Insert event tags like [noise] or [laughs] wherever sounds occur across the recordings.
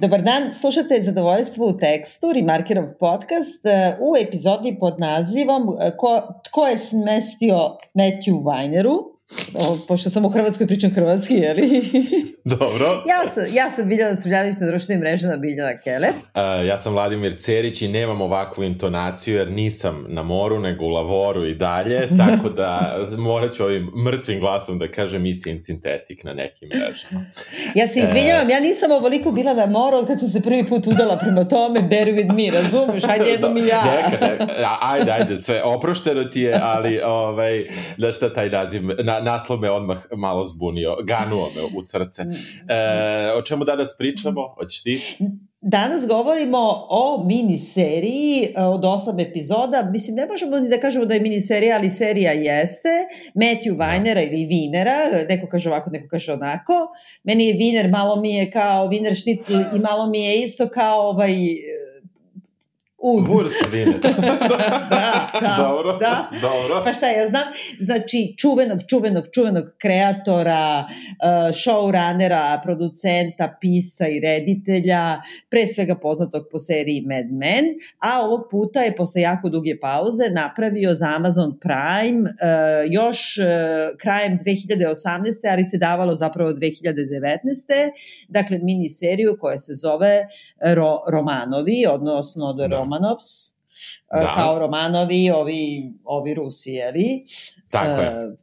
Dobar dan, slušate Zadovoljstvo u tekstu, Remarkerov podcast, e, u epizodi pod nazivom e, ko, Tko je smestio Matthew Weineru? O, pošto sam u Hrvatskoj pričam hrvatski, jeli? [laughs] Dobro. ja, sam, ja sam Biljana Srljanović na društvenim mrežama Biljana Keller. Uh, ja sam Vladimir Cerić i nemam ovakvu intonaciju jer nisam na moru nego u lavoru i dalje, [laughs] tako da morat ću ovim mrtvim glasom da kažem mislim sintetik na nekim mrežama. Ja se izvinjavam, e... ja nisam ovoliko bila na moru kad sam se prvi put udala prema tome, bear with me, razumeš, ajde [laughs] jednom i ja. Neka, neka, ajde, ajde, sve oprošteno ti je, ali ovaj, da šta taj naziv, na, naslov me odmah malo zbunio, ganuo me u srce. Mm. E, o čemu danas pričamo? Hoćeš ti? Danas govorimo o miniseriji e, od osam epizoda. Mislim, ne možemo ni da kažemo da je miniserija, ali serija jeste. Matthew Weinera ili Vinera, neko kaže ovako, neko kaže onako. Meni je Viner, malo mi je kao Viner šnicl i malo mi je isto kao ovaj Wurstwine. [laughs] da, da, dobro, da. dobro. Pa šta ja znam? Znači, čuvenog, čuvenog, čuvenog kreatora, uh, showrunnera, producenta, pisa i reditelja, pre svega poznatog po seriji Mad Men, a ovog puta je posle jako duge pauze napravio za Amazon Prime uh, još uh, krajem 2018. ali se davalo zapravo 2019. Dakle, mini seriju koja se zove Ro Romanovi, odnosno od da. Romanovs, e, da. kao Romanovi, ovi, ovi Rusi, jeli? Tako je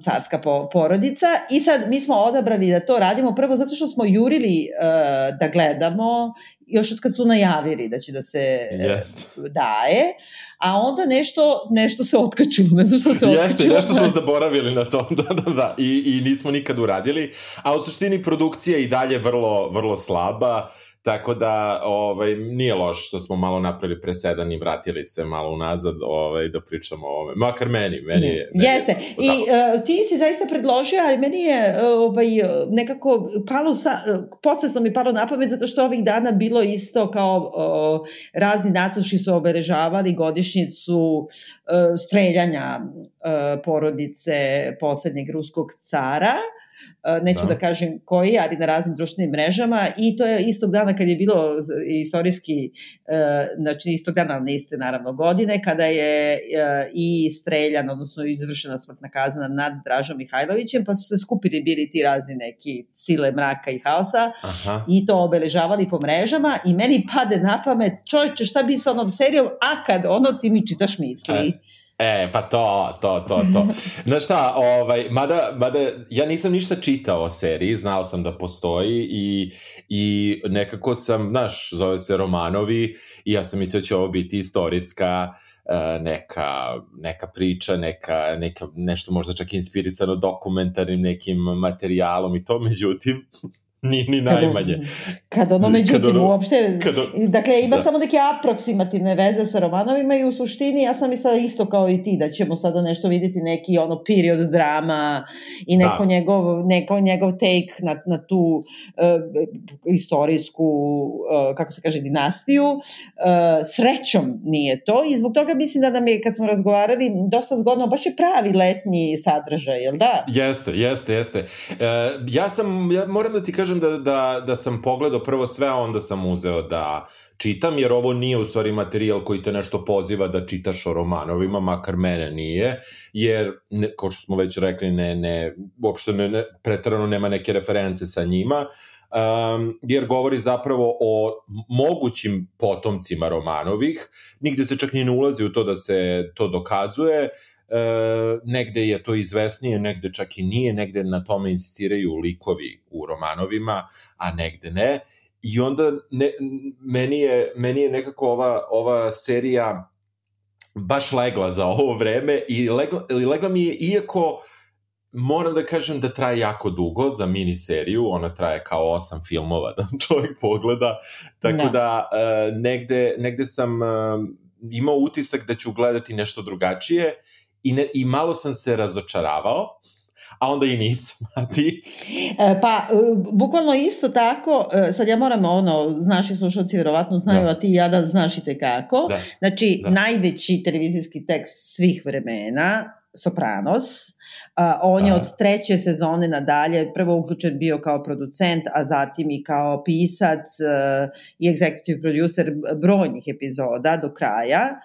carska po, porodica i sad mi smo odabrali da to radimo prvo zato što smo jurili uh, da gledamo još od kad su najavili da će da se yes. daje, a onda nešto, nešto se otkačilo, ne znam što se otkačilo. Jeste, nešto smo zaboravili na to, [laughs] da, da, da, I, i nismo nikad uradili, a u suštini produkcija i dalje vrlo, vrlo slaba, Tako da ovaj, nije loš što smo malo napravili presedan i vratili se malo unazad ovaj, da pričamo o ovome. Makar meni, meni je... Meni Jeste. Je I uh, ti si zaista predložio, ali meni je ovaj, nekako palo, sa, podsesno mi palo na pamet zato što ovih dana bilo isto kao uh, razni nacoši su obeležavali godišnjicu uh, streljanja uh, porodice poslednjeg ruskog cara neću da. da kažem koji, ali na raznim društvenim mrežama i to je istog dana kad je bilo istorijski, znači istog dana, ali niste naravno godine, kada je i streljan, odnosno izvršena smrtna kazna nad Dražom Mihajlovićem, pa su se skupili bili ti razni neki sile mraka i haosa Aha. i to obeležavali po mrežama i meni pade na pamet, čovječe, šta bi sa onom serijom, a kad ono ti mi čitaš misli. E E, pa to, to, to, to. [laughs] Znaš šta, ovaj, mada, mada ja nisam ništa čitao o seriji, znao sam da postoji i, i nekako sam, znaš, zove se Romanovi i ja sam mislio da će ovo biti istorijska uh, neka, neka priča, neka, neka, nešto možda čak inspirisano dokumentarnim nekim materijalom i to, međutim, [laughs] Ni, ni najmanje. Kad, ono međutim kad ono, uopšte, kad on, dakle ima da. samo neke aproksimativne veze sa romanovima i u suštini ja sam mislila isto kao i ti da ćemo sada nešto videti neki ono period drama i neko, da. njegov, neko njegov take na, na tu uh, istorijsku, uh, kako se kaže, dinastiju. Uh, srećom nije to i zbog toga mislim da nam je, kad smo razgovarali, dosta zgodno, baš je pravi letnji sadržaj, jel da? Jeste, jeste, jeste. Uh, ja sam, ja moram da ti kažem kažem da, da, da sam pogledao prvo sve, a onda sam uzeo da čitam, jer ovo nije u stvari materijal koji te nešto poziva da čitaš o romanovima, makar mene nije, jer, ne, kao što smo već rekli, ne, ne, uopšte ne, ne, pretrano nema neke reference sa njima, um, jer govori zapravo o mogućim potomcima Romanovih, nigde se čak ni ne ulazi u to da se to dokazuje, e, negde je to izvesnije, negde čak i nije, negde na tome insistiraju likovi u romanovima, a negde ne. I onda ne, meni, je, meni je nekako ova, ova serija baš legla za ovo vreme i legla, legla mi je iako moram da kažem da traje jako dugo za mini seriju, ona traje kao osam filmova da čovjek pogleda, tako da, da uh, negde, negde sam uh, imao utisak da ću gledati nešto drugačije i, ne, i malo sam se razočaravao, a onda i nisam, a ti? E, pa, e, bukvalno isto tako, e, sad ja moram ono, naši slušalci verovatno znaju, da. a ti i ja da znaš i tekako. Da. Znači, da. najveći televizijski tekst svih vremena Sopranos. Uh, on da. je od treće sezone nadalje prvo uključen bio kao producent, a zatim i kao pisac uh, i executive producer brojnih epizoda do kraja.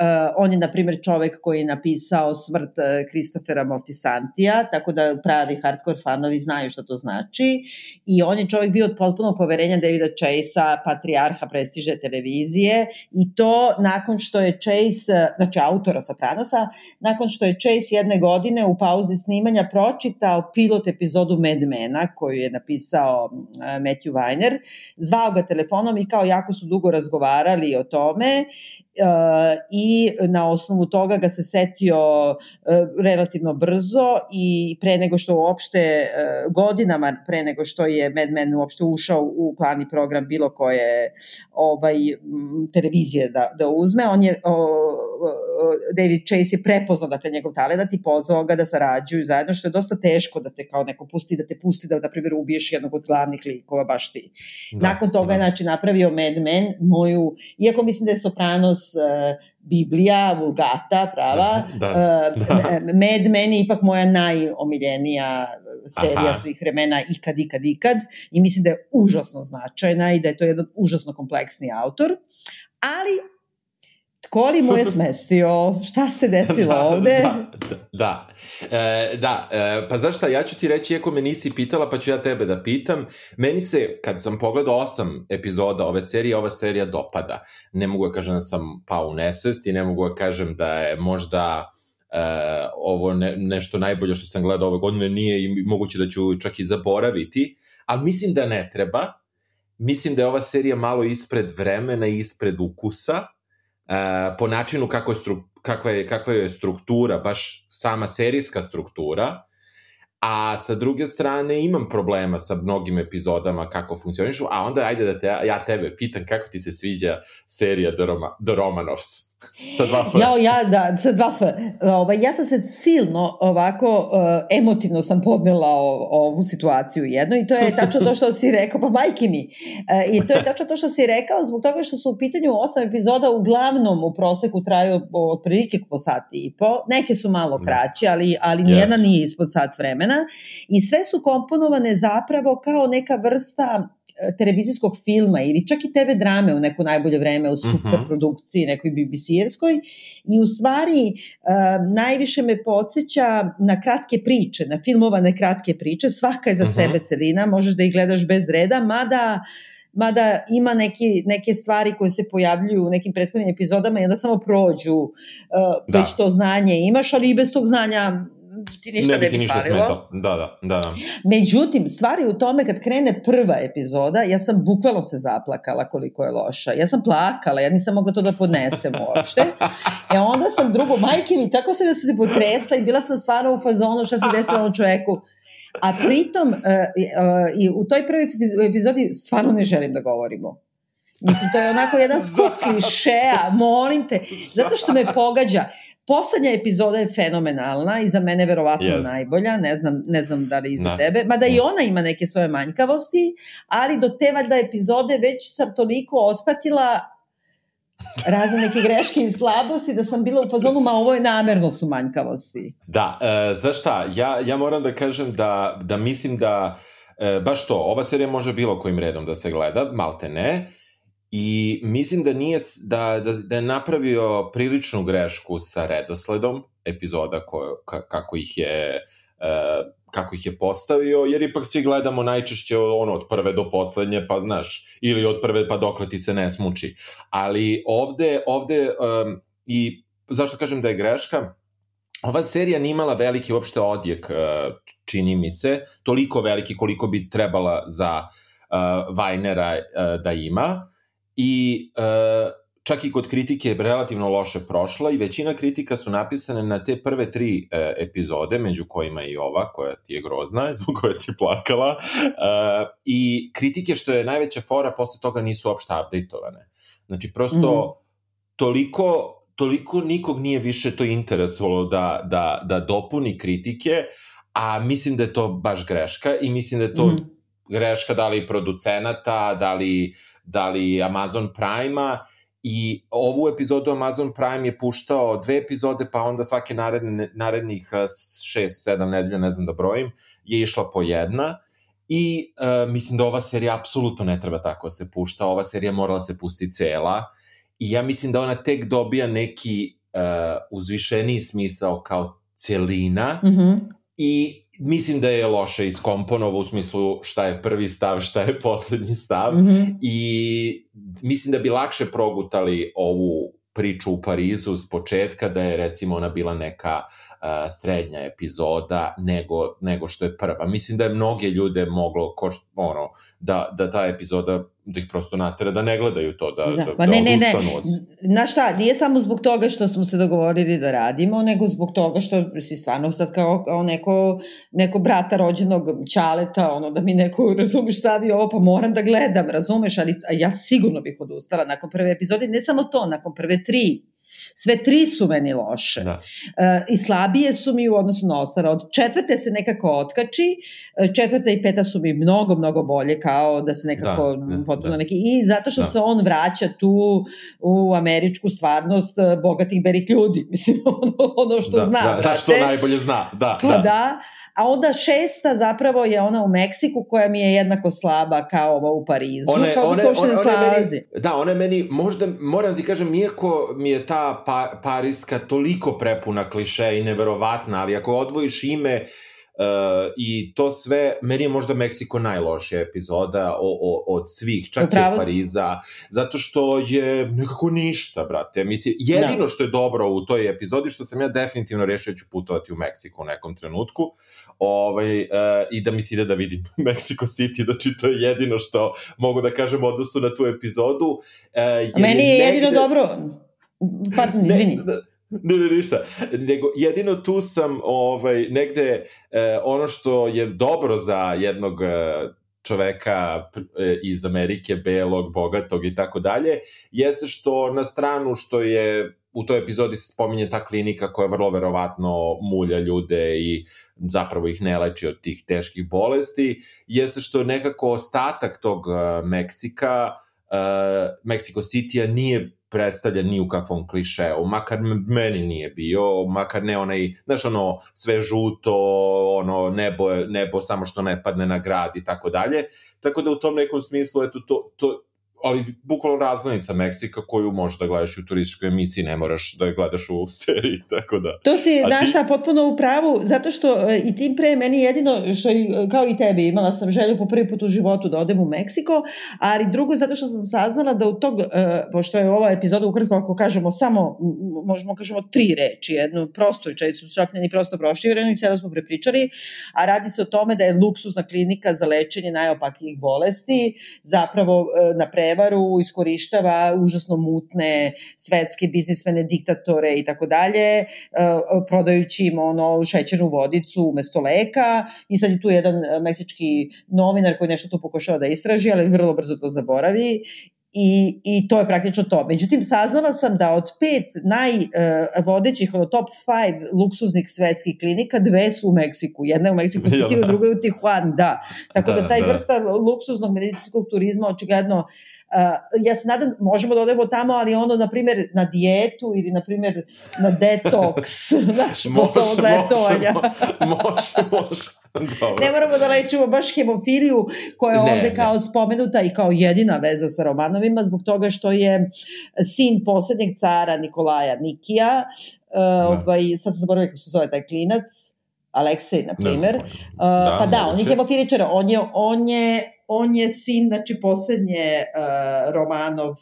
Uh, on je, na primjer, čovek koji je napisao smrt Kristofera uh, Moltisantija, tako da pravi hardcore fanovi znaju šta to znači. I on je čovek bio od potpunog poverenja Davida Chase-a, patrijarha prestiže televizije i to nakon što je Chase, uh, znači autora Sopranosa, nakon što je Chase jedne godine u pauzi snimanja pročitao pilot epizodu Mad Mena koju je napisao Matthew Weiner, zvao ga telefonom i kao jako su dugo razgovarali o tome Uh, i na osnovu toga ga se setio uh, relativno brzo i pre nego što uopšte uh, godinama pre nego što je Mad Men uopšte ušao u plani program bilo koje ovaj televizije da da uzme on je David Chase je prepoznao dakle njegov talent i pozvao ga da sarađuju zajedno što je dosta teško da te kao neko pusti da te pusti da na primjer ubiješ jednog od glavnih likova baš ti. Da, Nakon toga da. je znači napravio Mad Men moju iako mislim da je Sopranos uh, Biblija, Vulgata, prava. Da, da, da. Mad Men je ipak moja najomiljenija serija Aha. svih vremena ikad, ikad, ikad i mislim da je užasno značajna i da je to jedan užasno kompleksni autor. Ali Tko li mu je smestio? Šta se desilo [laughs] da, ovde? Da, da, e, da e, pa znaš šta, ja ću ti reći, iako me nisi pitala, pa ću ja tebe da pitam. Meni se, kad sam pogledao osam epizoda ove serije, ova serija dopada. Ne mogu da kažem da sam pao u nesest i ne mogu da kažem da je možda e, ovo ne, nešto najbolje što sam gledao ove godine, nije i moguće da ću čak i zaboraviti, ali mislim da ne treba. Mislim da je ova serija malo ispred vremena i ispred ukusa po načinu kako je stru, kakva, je, kakva je struktura, baš sama serijska struktura, a sa druge strane imam problema sa mnogim epizodama kako funkcionišu, a onda ajde da te, ja tebe pitam kako ti se sviđa serija The, Roma, The Romanovs. Sa dva F. Ja, ja, da, sa dva F. Ovaj, ja sam se silno ovako uh, emotivno sam podnela o, ovu situaciju jedno i to je tačno to što si rekao, pa majke mi. Uh, I to je tačno to što si rekao zbog toga što su u pitanju osam epizoda uglavnom u proseku traju otprilike po sati i po. Neke su malo da. kraće, ali, ali nijedna yes. nije ispod sat vremena. I sve su komponovane zapravo kao neka vrsta televizijskog filma ili čak i TV drame u neko najbolje vreme u super uh mhm. -huh. produkciji, nekoj BBC-evskoj i u stvari uh, najviše me podsjeća na kratke priče, na filmovane kratke priče, svaka je za uh mhm. -huh. sebe celina, možeš da ih gledaš bez reda, mada mada ima neki, neke stvari koje se pojavljuju u nekim prethodnim epizodama i onda samo prođu, uh, da. već to znanje imaš, ali i bez tog znanja ti ništa ne bi, ne bi ništa. Smetao. Da, da, da, da. Međutim, stvari u tome kad krene prva epizoda, ja sam bukvalno se zaplakala koliko je loša. Ja sam plakala, ja nisam mogla to da podnesem uopšte. E onda sam drugo, majke mi, tako sam ja sam se potresla i bila sam stvarno u fazonu šta se desilo ovom čoveku. A pritom, uh, uh, i u toj prvoj epizodi stvarno ne želim da govorimo. Mislim, to je onako jedan skup [laughs] klišeja, molim te, zato što me pogađa. Poslednja epizoda je fenomenalna i za mene verovatno yes. najbolja, ne znam, ne znam da li i za da. tebe, mada i ona ima neke svoje manjkavosti, ali do te valjda epizode već sam toliko otpatila razne neke greške i slabosti da sam bila u fazonu, ma ovo je namerno su manjkavosti. Da, e, za šta? Ja, ja moram da kažem da, da mislim da e, baš to, ova serija može bilo kojim redom da se gleda, malte ne, I mislim da nije da, da, da je napravio priličnu grešku sa redosledom epizoda ko, ka, kako ih je uh, kako ih je postavio, jer ipak svi gledamo najčešće ono od prve do poslednje, pa znaš, ili od prve pa dokle ti se ne smuči. Ali ovde, ovde um, i zašto kažem da je greška, ova serija nije imala veliki uopšte odjek, uh, čini mi se, toliko veliki koliko bi trebala za uh, Vajnera uh, da ima, i e, čak i kod kritike je relativno loše prošla i većina kritika su napisane na te prve tri e, epizode, među kojima i ova, koja ti je grozna, [laughs] zbog koje si plakala, e, i kritike što je najveća fora posle toga nisu uopšte updateovane. Znači, prosto mm. toliko toliko nikog nije više to interesovalo da, da, da dopuni kritike, a mislim da je to baš greška i mislim da je to mm. greška da li producenata, da li uh, da li Amazon Prime-a I ovu epizodu Amazon Prime je puštao dve epizode, pa onda svake naredne, narednih šest, sedam nedelja, ne znam da brojim, je išla po jedna. I uh, mislim da ova serija apsolutno ne treba tako da se pušta. Ova serija morala se pustiti cela. I ja mislim da ona tek dobija neki uh, uzvišeniji smisao kao celina. Mm -hmm. I mislim da je loše iskomponovo u smislu šta je prvi stav, šta je poslednji stav mm -hmm. i mislim da bi lakše progutali ovu priču u Parizu s početka da je recimo ona bila neka uh, srednja epizoda nego, nego što je prva. Mislim da je mnoge ljude moglo ko, ono, da, da ta epizoda da ih prosto natera da ne gledaju to, da, da, da, pa da ne, ne, ne. Na šta, nije samo zbog toga što smo se dogovorili da radimo, nego zbog toga što si stvarno sad kao, kao neko, neko brata rođenog čaleta, ono da mi neko, [laughs] razumeš, stavi ovo, pa moram da gledam, razumeš, ali ja sigurno bih odustala nakon prve epizode, ne samo to, nakon prve tri Sve tri su meni loše. Da. Uh, I slabije su mi u odnosu na ostale. Od četvrte se nekako otkači, e, četvrta i peta su mi mnogo, mnogo bolje, kao da se nekako da, da, potpuno da. neki... I zato što da. se on vraća tu u američku stvarnost e, bogatih berih ljudi. [laughs] Mislim, ono, ono što da, zna. Da, da, što najbolje zna. Da, pa da. da a onda šesta zapravo je ona u Meksiku koja mi je jednako slaba kao ova u Parizu, one, kao da se uopšte ne slazi. Meni, da, ona meni, možda, moram ti kažem, iako mi je ta pa, Pariska toliko prepuna kliše i neverovatna, ali ako odvojiš ime Uh, I to sve, meni je možda Meksiko najlošija epizoda o, o, od svih, čak i Pariza, zato što je nekako ništa, brate. Mislim, jedino da. što je dobro u toj epizodi, što sam ja definitivno rešio da ću putovati u Meksiko u nekom trenutku, ovaj, uh, i da mi se ide da vidim [laughs] Mexico City, znači to je jedino što mogu da kažem odnosu na tu epizodu. Uh, meni je, je jedino negde... dobro, pardon, izvini. Ne, Ne, ne, ništa. Nego, jedino tu sam ovaj, negde eh, ono što je dobro za jednog eh, čoveka eh, iz Amerike, belog, bogatog i tako dalje, jeste što na stranu što je u toj epizodi se spominje ta klinika koja vrlo verovatno mulja ljude i zapravo ih ne leči od tih teških bolesti, jeste što nekako ostatak tog uh, Meksika, uh, Mexico City-a nije predstavlja ni u kakvom klišeu, makar meni nije bio, makar ne onaj, znaš ono, sve žuto, ono, nebo, nebo samo što ne padne na grad i tako dalje, tako da u tom nekom smislu, eto, to, to, ali bukvalno razglednica Meksika koju možeš da gledaš u turističkoj emisiji, ne moraš da je gledaš u [laughs] seriji, tako da. To si, A znaš ti... šta, potpuno u pravu, zato što e, i tim pre meni jedino, što i, kao i tebi, imala sam želju po prvi put u životu da odem u Meksiko, ali drugo zato što sam saznala da u tog, uh, pošto je ova epizoda ukratko, ako kažemo samo, možemo kažemo tri reči, jednu prostu rečenicu, čak ne ni prosto proširenu i celo smo prepričali, a radi se o tome da je luksuzna klinika za lečenje najopakijih bolesti, zapravo na pre prevaru, iskorištava užasno mutne svetske biznismene, diktatore i tako dalje, e, prodajući im ono šećernu vodicu umesto leka i sad je tu jedan meksički novinar koji nešto tu pokušava da istraži, ali vrlo brzo to zaboravi I, I to je praktično to. Međutim, saznala sam da od pet najvodećih, uh, ono top five luksuznih svetskih klinika, dve su u Meksiku. Jedna je u Meksiku City, druga je u Tijuani, da. Tako da, da taj da. vrsta luksuznog medicinskog turizma očigledno Uh, ja se nadam, možemo da odemo tamo, ali ono, na primjer, na dijetu ili, na primjer, na detoks, [laughs] znaš, posle ovog letovanja. može, može. [laughs] Dobro. Ne moramo da lečimo baš hemofiliju koja je ne, ovde kao ne. spomenuta i kao jedina veza sa Romanovima zbog toga što je sin poslednjeg cara Nikolaja Nikija, uh, ovaj, sad sam zaboravila kako se zove taj klinac, Aleksej, na primjer. Uh, da, pa da, on je hemofiličar, on je, on je on je sin, znači, poslednje uh, Romanov uh,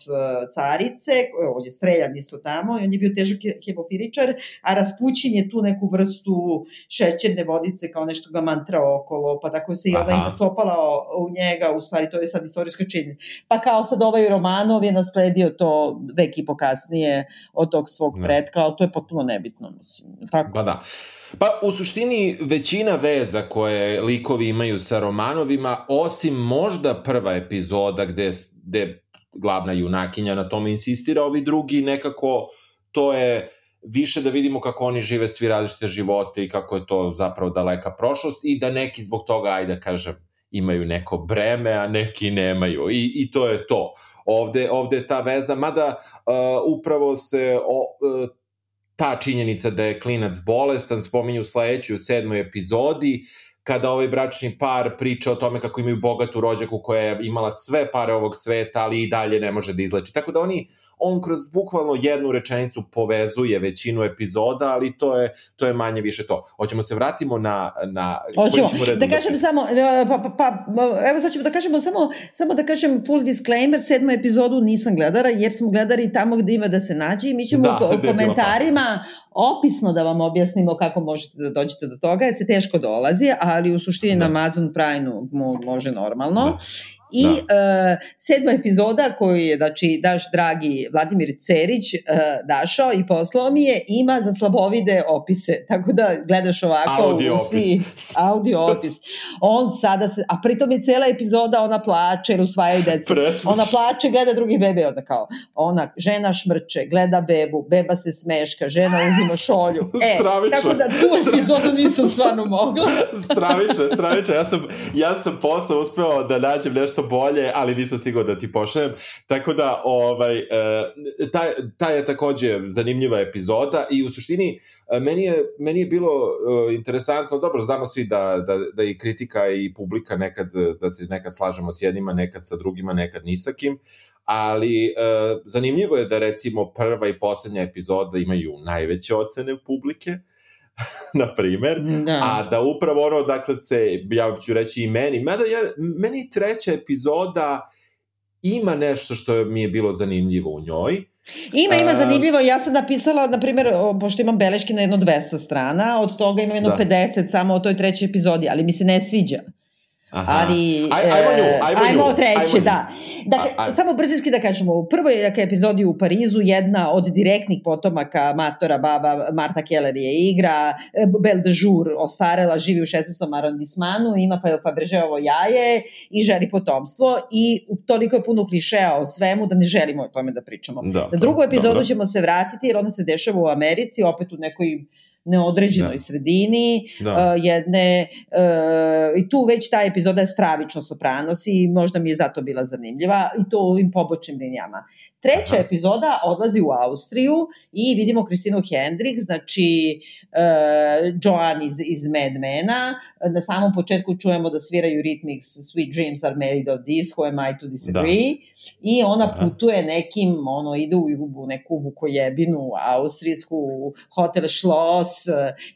carice, on je streljan isto tamo i on je bio težak hemofiličar, a Raspućin je tu neku vrstu šećerne vodice kao nešto ga mantra okolo, pa tako se i ona i zacopala u njega, u stvari to je sad istorijska činjenja. Pa kao sad ovaj Romanov je nasledio to vek i pokasnije od tog svog ne. pretka, ali to je potpuno nebitno, mislim. Tako. Pa da. Pa u suštini većina veza koje likovi imaju sa romanovima, osim možda prva epizoda gde, gde glavna junakinja na tome insistira, ovi drugi nekako to je više da vidimo kako oni žive svi različite živote i kako je to zapravo daleka prošlost i da neki zbog toga, ajde da kažem, imaju neko breme, a neki nemaju. I, i to je to. ovde, ovde je ta veza, mada uh, upravo se o, uh, ta činjenica da je klinac bolestan spominju u sledećoj u sedmoj epizodi, kada ovaj bračni par priča o tome kako imaju bogatu rođaku koja je imala sve pare ovog sveta, ali i dalje ne može da izleči. Tako da oni, on kroz bukvalno jednu rečenicu povezuje većinu epizoda, ali to je, to je manje više to. Hoćemo se vratimo na... na Hoćemo. Da kažem samo, e, pa, pa, pa, evo sad ćemo da kažemo samo, samo da kažem full disclaimer, sedmu epizodu nisam gledala, jer smo gledali tamo gde ima da se nađe i mi ćemo da, u [laughs] komentarima opisno da vam objasnimo kako možete da dođete do toga, jer se teško dolazi, ali u suštini da. na Amazon Prime može normalno. Da. I da. uh, sedma epizoda koju je, znači, daš dragi Vladimir Cerić uh, dašao i poslao mi je, ima za slabovide opise, tako da gledaš ovako audio u svi, audio opis. On sada se, a pritom je cela epizoda, ona plače jer usvajaju decu. Presmuč. Ona plače, gleda drugi bebe, onda kao, ona, žena šmrče, gleda bebu, beba se smeška, žena uzima [laughs] šolju. E, stravično. tako da tu epizodu nisam stvarno mogla. stravično, stravično. Ja sam, ja sam posao uspeo da nađem nešto nešto bolje, ali nisam stigao da ti pošaljem. Tako da, ovaj, e, ta, ta je takođe zanimljiva epizoda i u suštini e, meni je, meni je bilo e, interesantno, dobro, znamo svi da, da, da i kritika i publika nekad, da se nekad slažemo s jednima, nekad sa drugima, nekad ni sa kim, ali zanimljivo je da recimo prva i poslednja epizoda imaju najveće ocene publike, [laughs] na primer, da. a da upravo ono, dakle, se, ja ću reći i meni, mada ja, meni treća epizoda ima nešto što mi je bilo zanimljivo u njoj, Ima, ima zanimljivo. Ja sam napisala, na primjer, pošto imam beleške na jedno 200 strana, od toga imam jedno da. 50 samo o toj trećoj epizodi, ali mi se ne sviđa. Aha. Ali, Aj, ajmo nju, e, ajmo, ajmo nju, treće, ajmo da. Dakle, a, a... samo brzinski da kažemo, u prvoj dakle, epizodi u Parizu jedna od direktnih potomaka matora baba Marta Keller je igra, e, Belle de Jour ostarela, živi u 16. arondismanu, ima pa Fabergeovo jaje i želi potomstvo i toliko je puno klišeja o svemu da ne želimo o tome da pričamo. Da, Na drugu epizodu dobro. ćemo se vratiti jer ona se dešava u Americi, opet u nekoj neodređenoj da. sredini da. Uh, jedne uh, i tu već ta epizoda je stravično sopranos i možda mi je zato bila zanimljiva i to ovim pobočnim linijama. Treća Aha. epizoda odlazi u Austriju i vidimo Kristinu Hendrik, znači uh, Joan iz, iz Mad Mena. Na samom početku čujemo da sviraju Rhythmics Sweet Dreams are made of this, who am I to disagree? Da. I ona Aha. putuje nekim, ono, ide u, u neku vukojebinu austrijsku, Hotel Schloss,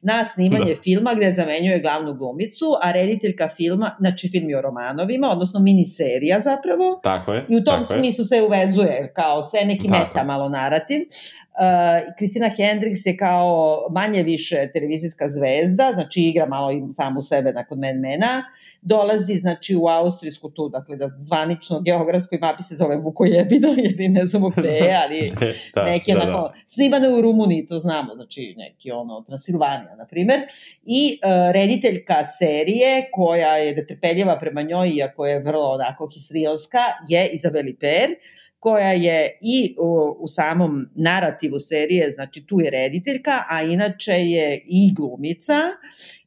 na snimanje da. filma gde zamenjuje glavnu glumicu, a rediteljka filma, znači film je o romanovima, odnosno miniserija zapravo. Tako je. I u tom smislu je. se uvezuje kao sve neki Tako. meta malo narativ. Uh, Kristina Hendricks je kao manje više televizijska zvezda, znači igra malo i samu sebe nakon Men Mena, dolazi znači u Austrijsku tu, dakle da zvanično geografskoj mapi se zove Vukojebina, [laughs] jer ne znamo gde je, ali [laughs] da, neki da, onako, da. snimane u Rumuniji, to znamo, znači neki ono, Transilvanija, na primer, i uh, rediteljka serije koja je detrpeljava prema njoj, iako je vrlo onako histrionska, je Izabeli Per, koja je i u, u samom narativu serije, znači tu je rediteljka, a inače je i glumica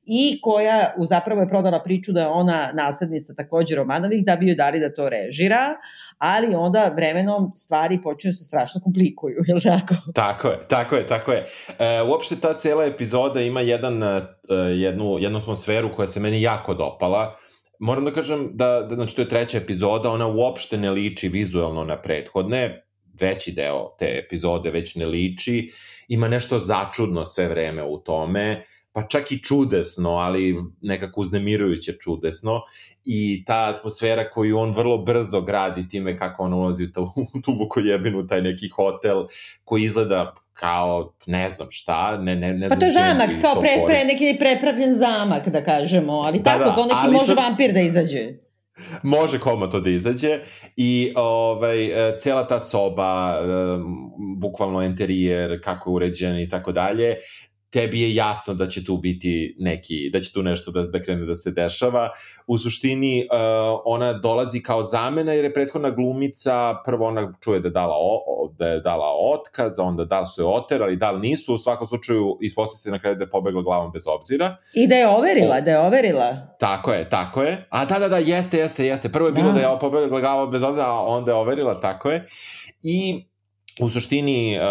i koja zapravo je prodala priču da je ona naslednica takođe Romanovih da bi joj dali da to režira, ali onda vremenom stvari počinju se strašno komplikuju, [laughs] je li tako? Tako je, tako je, tako je. E, uopšte ta cela epizoda ima jedan, e, jednu, jednu atmosferu koja se meni jako dopala, moram da kažem da, da znači to je treća epizoda, ona uopšte ne liči vizualno na prethodne, veći deo te epizode već ne liči, ima nešto začudno sve vreme u tome, pa čak i čudesno, ali nekako uznemirujuće čudesno i ta atmosfera koju on vrlo brzo gradi time kako on ulazi u tu, [laughs] u tu vukojebinu, taj neki hotel koji izgleda kao ne znam šta, ne, ne, ne znam Pa to je zamak, kao pre, pre, neki prepravljen zamak, da kažemo, ali da, tako, da, kao neki može sam... vampir da izađe. Može koma to da izađe i ovaj, e, cela ta soba, e, bukvalno interijer, kako je uređen i tako dalje, tebi je jasno da će tu biti neki, da će tu nešto da, da krene da se dešava. U suštini uh, ona dolazi kao zamena jer je prethodna glumica, prvo ona čuje da je dala, o, da je dala otkaz, onda da su je oterali, da li nisu, u svakom slučaju ispostavlja se na kraju da je pobegla glavom bez obzira. I da je overila, o, da je overila. Tako je, tako je. A da, da, da, jeste, jeste, jeste. Prvo je bilo da, da je pobegla glavom bez obzira, a onda je overila, tako je. I u suštini uh,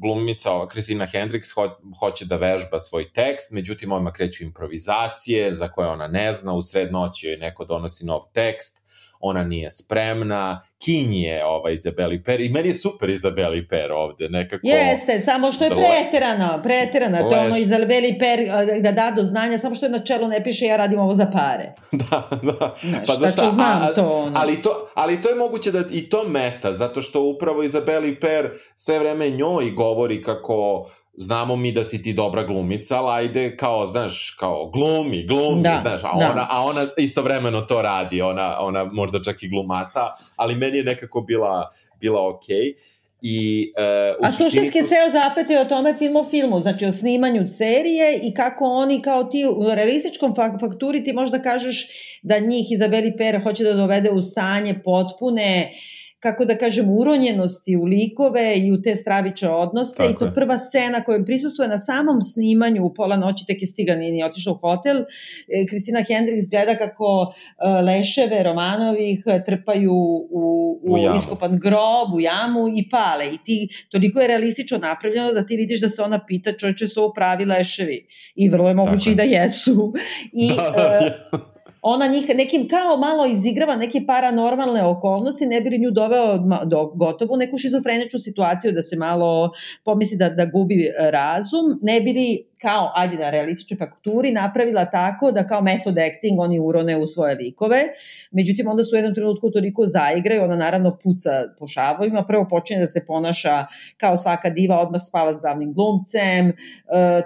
glumica Kristina Hendricks ho hoće da vežba svoj tekst, međutim odmah kreću improvizacije za koje ona ne zna, u sred noći joj neko donosi nov tekst, ona nije spremna, Kinji je ova Izabeli Per i meni je super Izabeli Per ovde, nekako... Jeste, samo što je preterano, preterano, to je ono Izabeli Per da da do znanja, samo što je na čelu ne piše ja radim ovo za pare. [laughs] da, da. Znaš, pa znaš šta, znam a, to ono. Ali to, ali to je moguće da i to meta, zato što upravo Izabeli Per sve vreme njoj govori kako znamo mi da si ti dobra glumica, ali ajde kao, znaš, kao glumi, glumi, da, znaš, a, da. ona, a ona istovremeno to radi, ona, ona možda čak i glumata, ali meni je nekako bila, bila okej. Okay. I, uh, A suštinski tu... ceo zapet je o tome film o filmu, znači o snimanju serije i kako oni kao ti u realističkom fakturi ti možda kažeš da njih Izabeli Pera hoće da dovede u stanje potpune uh, kako da kažem, uronjenosti u likove i u te straviče odnose Tako i to je. prva scena koja prisustuje na samom snimanju u pola noći, tek je stigan i otišao u hotel. E, Kristina Hendricks gleda kako e, leševe Romanovih trpaju u, u, u iskopan grob, u jamu i pale. I ti, toliko je realistično napravljeno da ti vidiš da se ona pita čovječe su ovo pravi leševi. I vrlo je moguće [laughs] i da jesu. I, da, uh, ona njih nekim kao malo izigrava neke paranormalne okolnosti, ne bi li nju doveo do gotovo neku šizofreničnu situaciju da se malo pomisli da, da gubi razum, ne bi li kao, ajde na realističnoj fakturi, napravila tako da kao metod acting oni urone u svoje likove. Međutim, onda su u jednom trenutku toliko zaigraju, ona naravno puca po šavovima, prvo počinje da se ponaša kao svaka diva, odmah spava s glavnim glumcem, e,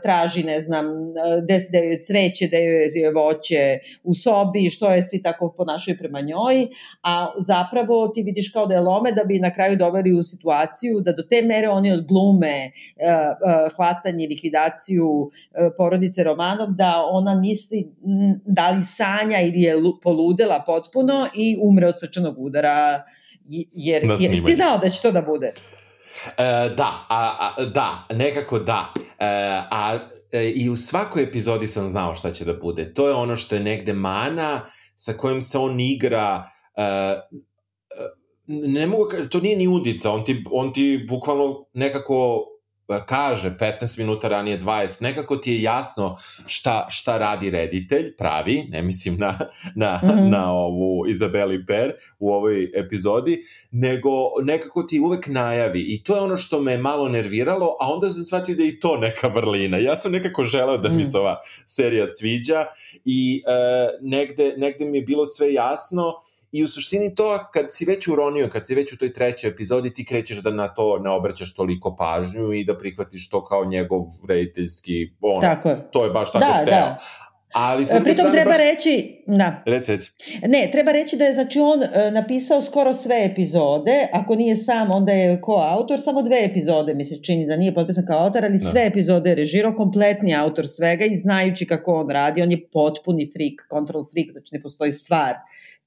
traži, ne znam, da, da joj cveće, da joj voće u sobi, što je svi tako ponašaju prema njoj, a zapravo ti vidiš kao da je lome da bi na kraju doveli u situaciju da do te mere oni od glume, e, e, hvatanje, likvidaciju, E, porodice Romanov da ona misli da li sanja ili je poludela potpuno i umre od srčanog udara jer, jer ti znao da će to da bude? E, da, a, a, da, nekako da. E, a e, i u svakoj epizodi sam znao šta će da bude. To je ono što je negde mana sa kojim se on igra e, ne mogu, to nije ni udica, on ti, on ti bukvalno nekako kaže 15 minuta ranije 20, nekako ti je jasno šta, šta radi reditelj, pravi, ne mislim na, na, mm -hmm. na ovu Izabeli Per u ovoj epizodi, nego nekako ti uvek najavi i to je ono što me malo nerviralo, a onda sam shvatio da je i to neka vrlina. Ja sam nekako želeo da mi se ova serija sviđa i e, negde, negde mi je bilo sve jasno I u suštini to, kad si već uronio, kad si već u toj trećoj epizodi, ti krećeš da na to ne obraćaš toliko pažnju i da prihvatiš to kao njegov rediteljski, ono, tako to je baš tako da, hteo. Da. Ali e, Pritom treba baš... reći, da. Reci, reci. Ne, treba reći da je znači on uh, napisao skoro sve epizode, ako nije sam, onda je ko-autor, samo dve epizode mi se čini da nije potpisan kao autor, ali da. sve epizode je režirao, kompletni autor svega i znajući kako on radi, on je potpuni freak, control freak, znači ne postoji stvar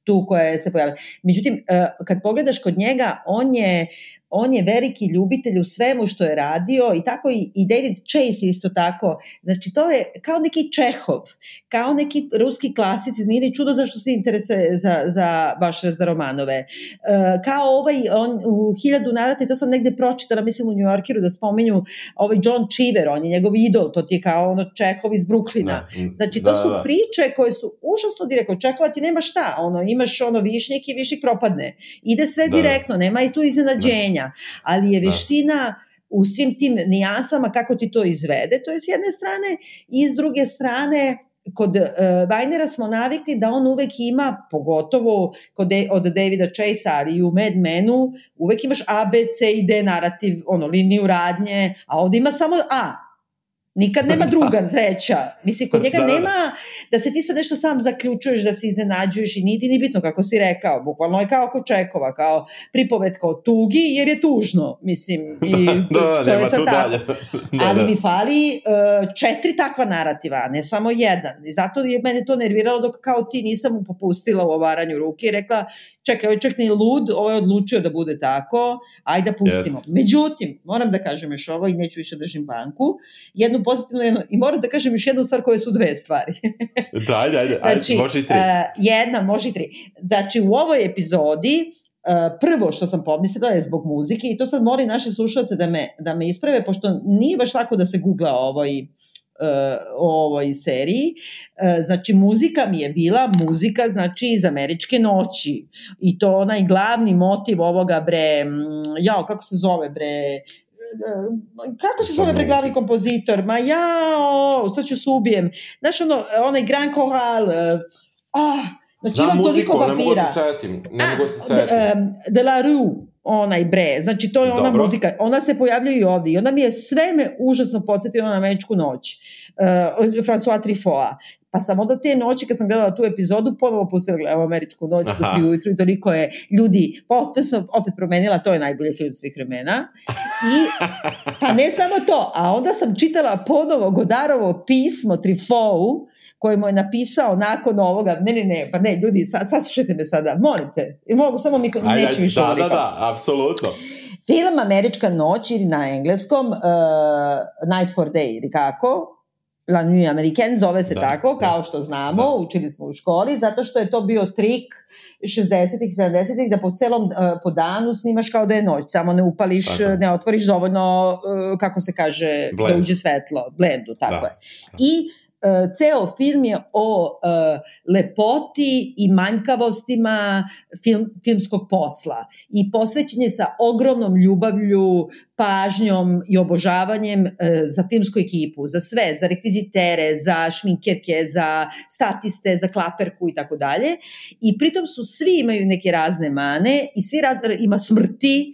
tu koja se pojavila. Međutim, e, kad pogledaš kod njega, on je on je veliki ljubitelj u svemu što je radio i tako i, i David Chase isto tako. Znači to je kao neki Čehov, kao neki ruski klasici, nije ni čudo zašto se interesuje za, za baš za romanove. Uh, kao ovaj, on u hiljadu narata, i to sam negde pročitala, mislim u New Yorkeru da spominju ovaj John Cheever, on je njegov idol, to ti je kao ono Čehov iz Bruklina. Da, znači to da, su da. priče koje su užasno direktno, Čehova ti nema šta, ono, imaš ono višnjik i višnjik propadne. Ide sve da, da. direktno, nema i tu iznenađenja. Da ali je da. veština u svim tim nijansama kako ti to izvede, to je s jedne strane i s druge strane kod uh, Vajnera smo navikli da on uvek ima, pogotovo kod od Davida Chase, ali i u Mad Menu, uvek imaš A, B, C i D narativ, ono, liniju radnje, a ovde ima samo A. Nikad nema [laughs] druga, treća. Mislim, kod njega da, da, da. nema da se ti sad nešto sam zaključuješ, da se iznenađuješ i niti ni bitno kako si rekao. Bukvalno je kao kod Čekova, kao pripovetka o tugi, jer je tužno. Mislim, [laughs] i da, da, to je sad tako. [laughs] da, Ali da. mi fali uh, četiri takva narativa, ne samo jedan. I zato je mene to nerviralo dok kao ti nisam mu popustila u ovaranju ruke i rekla, čekaj, ovaj čak ni lud, ovo je odlučio da bude tako, ajde da pustimo. Yes. Međutim, moram da kažem još ovo i neću više da držim banku, jednu pozitivnu jednu, i moram da kažem još jednu stvar koje su dve stvari. [laughs] da, ajde, ajde znači, može i tri. Uh, jedna, može i tri. Znači, u ovoj epizodi Uh, prvo što sam pomislila je zbog muzike i to sad molim naše slušalce da me, da me isprave, pošto nije baš lako da se googla ovoj o ovoj seriji. E, znači, muzika mi je bila muzika, znači, iz američke noći. I to onaj glavni motiv ovoga, bre, jao, kako se zove, bre, e, kako se zove bre glavni kompozitor? Ma jao, sad ću se ubijem. Znaš, ono, onaj Grand Choral, e, ah, Znači, Znam muziku, ne mogu da se setim. Ne mogu da se setim. De la Rue, onaj bre, znači to je ona Dobro. muzika, ona se pojavljuje i ovde i ona mi je sve me užasno podsjetila na američku noć, uh, François Truffaut. Pa sam onda te noći kad sam gledala tu epizodu, ponovo pustila gledala američku noć Aha. do tri ujutru i toliko je ljudi, pa opet sam opet promenila, to je najbolji film svih vremena. I, pa ne samo to, a onda sam čitala ponovo Godarovo pismo Truffaut, koji mu je napisao nakon ovoga, ne, ne, ne, pa ne, ljudi, sa, saslušajte me sada, molite, mogu, samo mi ajde, neću više Da, da, da, apsolutno. Film Američka noć ili na engleskom uh, Night for Day ili kako, La Nuit Americaine zove se da, tako, da, kao što znamo, da. učili smo u školi, zato što je to bio trik 60-ih, 70-ih, da po celom, uh, po danu snimaš kao da je noć, samo ne upališ, tako. ne otvoriš dovoljno, uh, kako se kaže, Blend. da uđe svetlo, blendu, tako da. je. I uh, ceo film je o uh, lepoti i manjkavostima film, filmskog posla i posvećen je sa ogromnom ljubavlju, pažnjom i obožavanjem uh, za filmsku ekipu, za sve, za rekvizitere, za šminkerke, za statiste, za klaperku i tako dalje. I pritom su svi imaju neke razne mane i svi rad, ima smrti,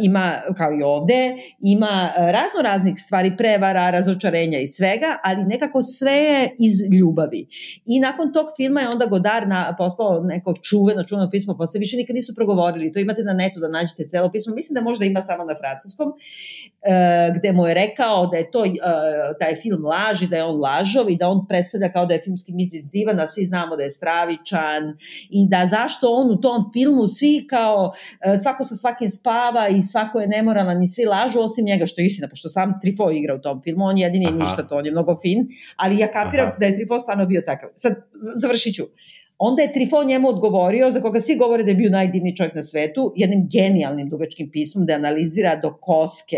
ima, kao i ovde, ima e, razno raznih stvari, prevara, razočarenja i svega, ali nekako sve je iz ljubavi. I nakon tog filma je onda Godar na, poslao neko čuveno, čuveno pismo, posle više nikad nisu progovorili, to imate na netu da nađete celo pismo, mislim da možda ima samo na francuskom, uh, gde mu je rekao da je to, uh, taj film laži, da je on lažov i da on predstavlja kao da je filmski mislic divan, a svi znamo da je stravičan i da zašto on u tom filmu svi kao, svako sa svakim spava i svako je nemoralan i svi lažu osim njega, što je istina, pošto sam Trifo igra u tom filmu, on jedini je ništa, to on je mnogo fin, ali ja kapiram Aha. da je Trifo stvarno bio takav. Sad, završit ću. Onda je Trifo njemu odgovorio, za koga svi govore da je bio najdivniji čovjek na svetu, jednim genijalnim dugačkim pismom da analizira do koske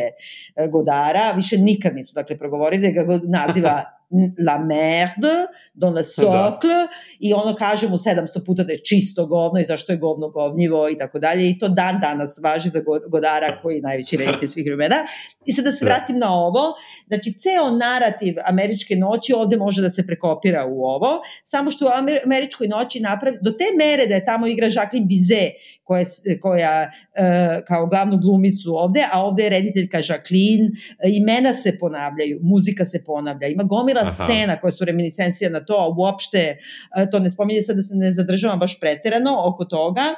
e, Godara, više nikad nisu dakle progovorili, da ga naziva [laughs] la merde, dans le socle da. i ono kaže mu 700 puta da je čisto govno i zašto je govno govnjivo i tako dalje i to dan danas važi za Godara koji je najveći reditelj svih vremena. I sad da se da. vratim na ovo, znači ceo narativ američke noći ovde može da se prekopira u ovo, samo što u američkoj noći napravi, do te mere da je tamo igra Jacqueline Bizet koja, koja uh, kao glavnu glumicu ovde, a ovde je rediteljka Jacqueline, imena se ponavljaju, muzika se ponavlja, ima gomila Aha. scena koje su reminiscencija na to, uopšte e, to ne spominje sad da se ne zadržavam baš preterano oko toga,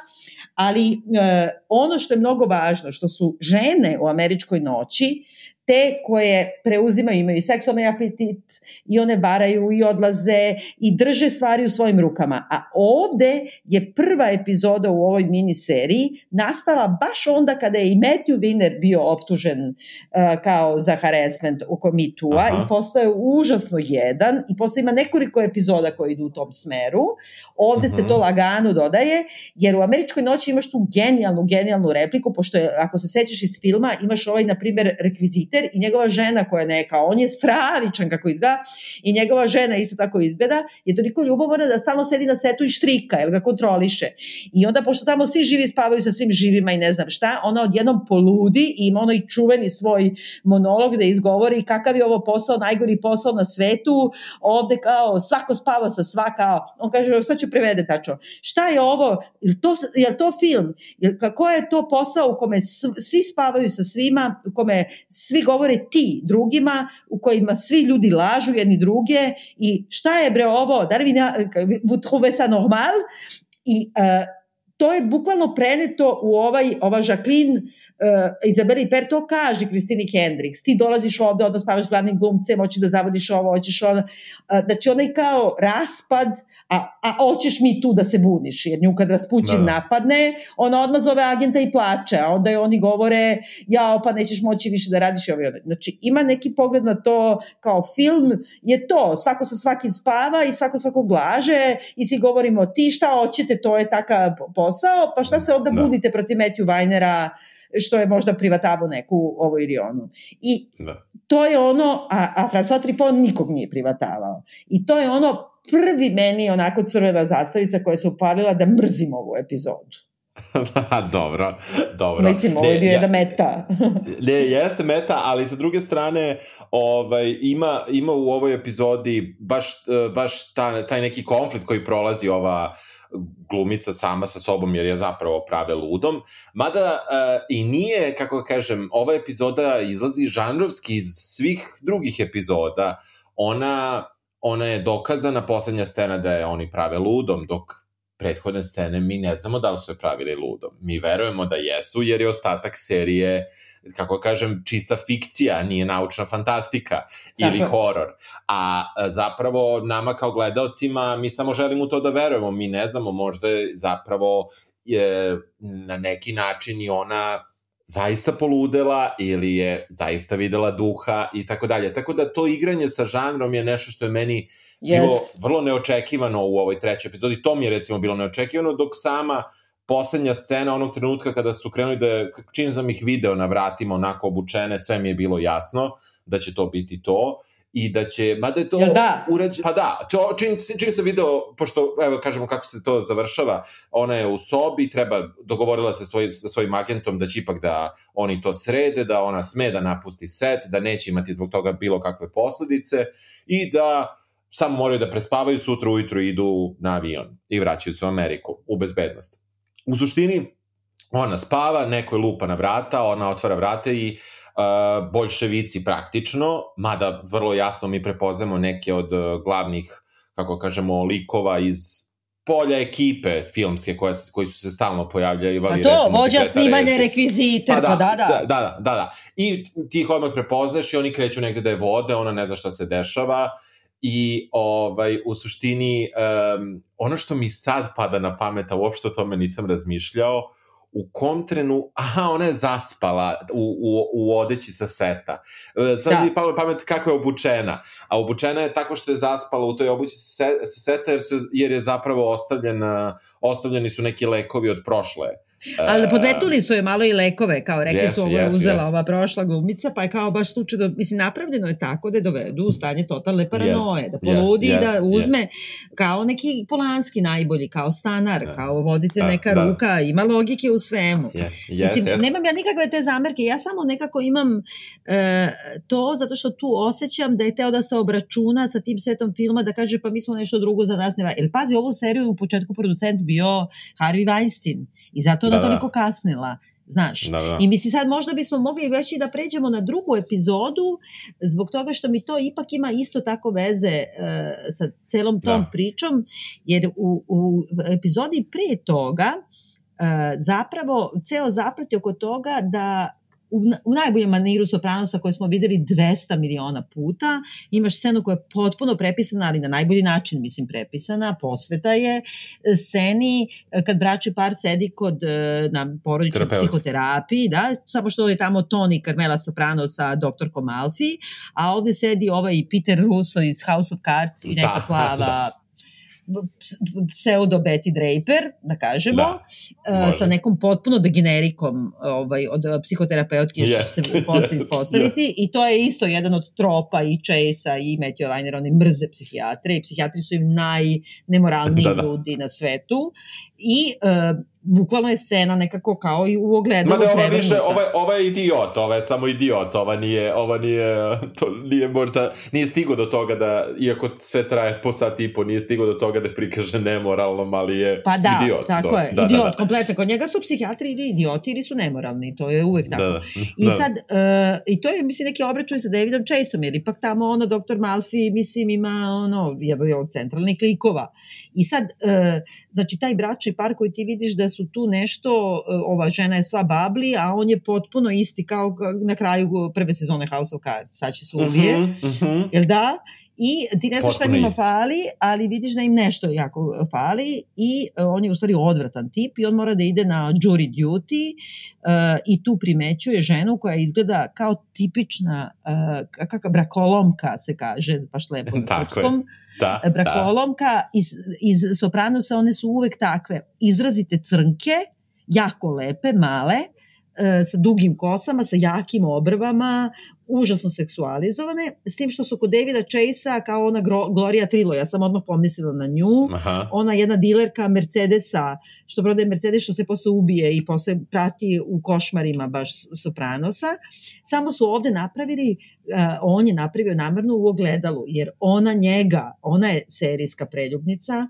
ali uh, ono što je mnogo važno, što su žene u američkoj noći, te koje preuzimaju, imaju seksualni apetit i one varaju i odlaze i drže stvari u svojim rukama. A ovde je prva epizoda u ovoj miniseriji nastala baš onda kada je i Matthew Wiener bio optužen uh, kao za harassment u komitua i postao užasno jedan i posle ima nekoliko epizoda koji idu u tom smeru. Ovde Aha. se to lagano dodaje, jer u Američkoj noći imaš tu genijalnu, genijalnu repliku, pošto je, ako se sećaš iz filma, imaš ovaj, na primer, rekvizit Peter i njegova žena koja je neka, on je stravičan kako izgleda i njegova žena isto tako izgleda, je toliko ljubomorna da stalno sedi na setu i štrika, jer ga kontroliše. I onda, pošto tamo svi živi spavaju sa svim živima i ne znam šta, ona odjednom poludi i ima onaj čuveni svoj monolog da izgovori kakav je ovo posao, najgori posao na svetu, ovde kao svako spava sa svaka, on kaže, sad ću prevedem tačno, šta je ovo, je to, je to film, je, kako je to posao u kome svi spavaju sa svima, u kome svi govore ti drugima, u kojima svi ljudi lažu jedni druge i šta je bre ovo, da li vi, vous trouvez ça normal? I uh, to je bukvalno preneto u ovaj, ova Jacqueline uh, Izabeli Per to kaže Kristini Hendricks, ti dolaziš ovde, odmah spavaš s glavnim glumcem, hoćeš da zavodiš ovo, hoćeš ono, uh, znači onaj kao raspad, a, a hoćeš mi tu da se buniš, jer nju kad raspućin da, da. napadne, ona odmah zove agenta i plače, a onda je oni govore, ja pa nećeš moći više da radiš ovaj ono. Znači ima neki pogled na to kao film, je to, svako sa svakim spava i svako svakog glaže i svi govorimo ti šta hoćete, to je takav posao, pa šta se onda da. budite protiv Matthew Vajnera, što je možda privatavo neku ovo ili onu. I da. to je ono, a, a François Trifon nikog nije privatavao. I to je ono prvi meni onako crvena zastavica koja se upalila da mrzim ovu epizodu. [laughs] da, dobro, dobro. Mislim, ovo je bio jedna meta. [laughs] ne, jeste meta, ali sa druge strane ovaj, ima, ima u ovoj epizodi baš, baš ta, taj neki konflikt koji prolazi ova glumica sama sa sobom jer je zapravo prave ludom. Mada uh, i nije, kako kažem, ova epizoda izlazi žanrovski iz svih drugih epizoda. Ona, ona je dokazana poslednja scena da je oni prave ludom, dok prethodne scene mi ne znamo da li su je pravili ludom. Mi verujemo da jesu, jer je ostatak serije, kako kažem, čista fikcija, nije naučna fantastika ili Tako. horor. A zapravo nama kao gledalcima, mi samo želimo to da verujemo, mi ne znamo, možda je zapravo je na neki način i ona zaista poludela ili je zaista videla duha i tako dalje. Tako da to igranje sa žanrom je nešto što je meni Jest. bilo vrlo neočekivano u ovoj trećoj epizodi. To mi je recimo bilo neočekivano, dok sama poslednja scena onog trenutka kada su krenuli da, čim sam ih video na vratima onako obučene, sve mi je bilo jasno da će to biti to i da će, mada je to Jel da? urađe, pa da, to, čim, čim se video, pošto, evo, kažemo kako se to završava, ona je u sobi, treba, dogovorila se svoj, sa svojim agentom da će ipak da oni to srede, da ona sme da napusti set, da neće imati zbog toga bilo kakve posledice i da samo moraju da prespavaju, sutra ujutru idu na avion i vraćaju se u Ameriku, u bezbednost. U suštini, ona spava, neko je lupa na vrata, ona otvara vrata i uh, bolševici praktično, mada vrlo jasno mi prepoznamo neke od uh, glavnih, kako kažemo, likova iz polja ekipe filmske koje, koji su se stalno pojavljaju. Pa to, recimo, vođa snimanja rekvizite, pa da, pa da, da. Da, da, da, da. I ti ih odmah prepoznaš i oni kreću negde da je vode, ona ne zna šta se dešava i ovaj, u suštini um, ono što mi sad pada na pamet, a uopšte o tome nisam razmišljao, u kom trenu, aha, ona je zaspala u, u, u odeći sa seta. E, sad da. mi palo pamet kako je obučena. A obučena je tako što je zaspala u toj obući sa seta jer, su, jer je zapravo ostavljena, ostavljeni su neki lekovi od prošle Ali podmetnuli su je malo i lekove, kao rekli yes, su ovo je yes, uzela yes. ova prošla glumica, pa je kao baš slučajno, mislim, napravljeno je tako da je dovedu u stanje totalne paranoje, yes, da poludi yes, i da uzme yes. kao neki polanski najbolji, kao stanar, da. kao vodite da, neka da. ruka, ima logike u svemu. Yes, yes, mislim, yes. nemam ja nikakve te zamerke, ja samo nekako imam e, to zato što tu osjećam da je teo da se obračuna sa tim setom filma, da kaže pa mi smo nešto drugo za nas ne Jer pazi, ovu seriju u početku producent bio Harvey Weinstein I zato ona da, toliko da. kasnila. Znaš, da, da. i misli sad možda bismo mogli već i da pređemo na drugu epizodu zbog toga što mi to ipak ima isto tako veze uh, sa celom tom da. pričom, jer u, u epizodi pre toga uh, zapravo ceo zaplet oko toga da u, u najboljem maniru Sopranosa koje smo videli 200 miliona puta. Imaš scenu koja je potpuno prepisana, ali na najbolji način, mislim, prepisana. Posveta je sceni kad brači par sedi kod na porodičnoj psihoterapiji, da, samo što je tamo Toni Carmela Soprano sa doktorkom Alfi, a ovde sedi ovaj Peter Russo iz House of Cards i neka da, plava da pseudo Betty Draper, da kažemo, da, uh, sa nekom potpuno degenerikom ovaj, od psihoterapeutke yes. što se posle ispostaviti yes. [laughs] i to je isto jedan od tropa i Chase-a i Matthew Weiner, oni mrze psihijatre i psihijatri su im najnemoralniji da, da. ljudi na svetu i uh, bukvalno je scena nekako kao i u ogledalu Ma da ova više, ova, ova je idiot, ova je samo idiot, ova nije, ova nije, [laughs] to nije možda, nije stigo do toga da, iako sve traje po sat i po, nije stigo do toga da prikaže nemoralnom, ali je pa da, idiot. tako to. je, da, idiot, da, da. kompletno. Kod njega su psihijatri ili idioti ili su nemoralni, to je uvek tako. Da, da. I da. sad, uh, i to je, mislim, neki obračun sa Davidom Chaseom, jer ipak tamo ono, doktor Malfi, mislim, ima ono, jedan od centralnih likova. I sad, uh, znači, taj bračni par koji ti vidiš da su tu nešto, uh, ova žena je sva babli, a on je potpuno isti kao na kraju prve sezone House of Cards, sad će se ubije, uh -huh, uh -huh. jel da? I ti ne znaš šta njima fali, ali vidiš da im nešto jako fali i uh, on je u stvari odvratan tip i on mora da ide na jury duty uh, i tu primećuje ženu koja izgleda kao tipična uh, kakva brakolomka se kaže, baš lepo na [laughs] srpskom. Je da, brakolomka da. iz, iz Sopranosa, one su uvek takve izrazite crnke, jako lepe, male, e, sa dugim kosama, sa jakim obrvama, užasno seksualizovane, s tim što su kod Davida Chase-a kao ona Gloria Trilo, ja sam odmah pomislila na nju, Aha. ona jedna dilerka Mercedesa, što prodaje Mercedes, što se posle ubije i posle prati u košmarima baš Sopranosa, samo su ovde napravili, uh, on je napravio namerno u ogledalu, jer ona njega, ona je serijska preljubnica,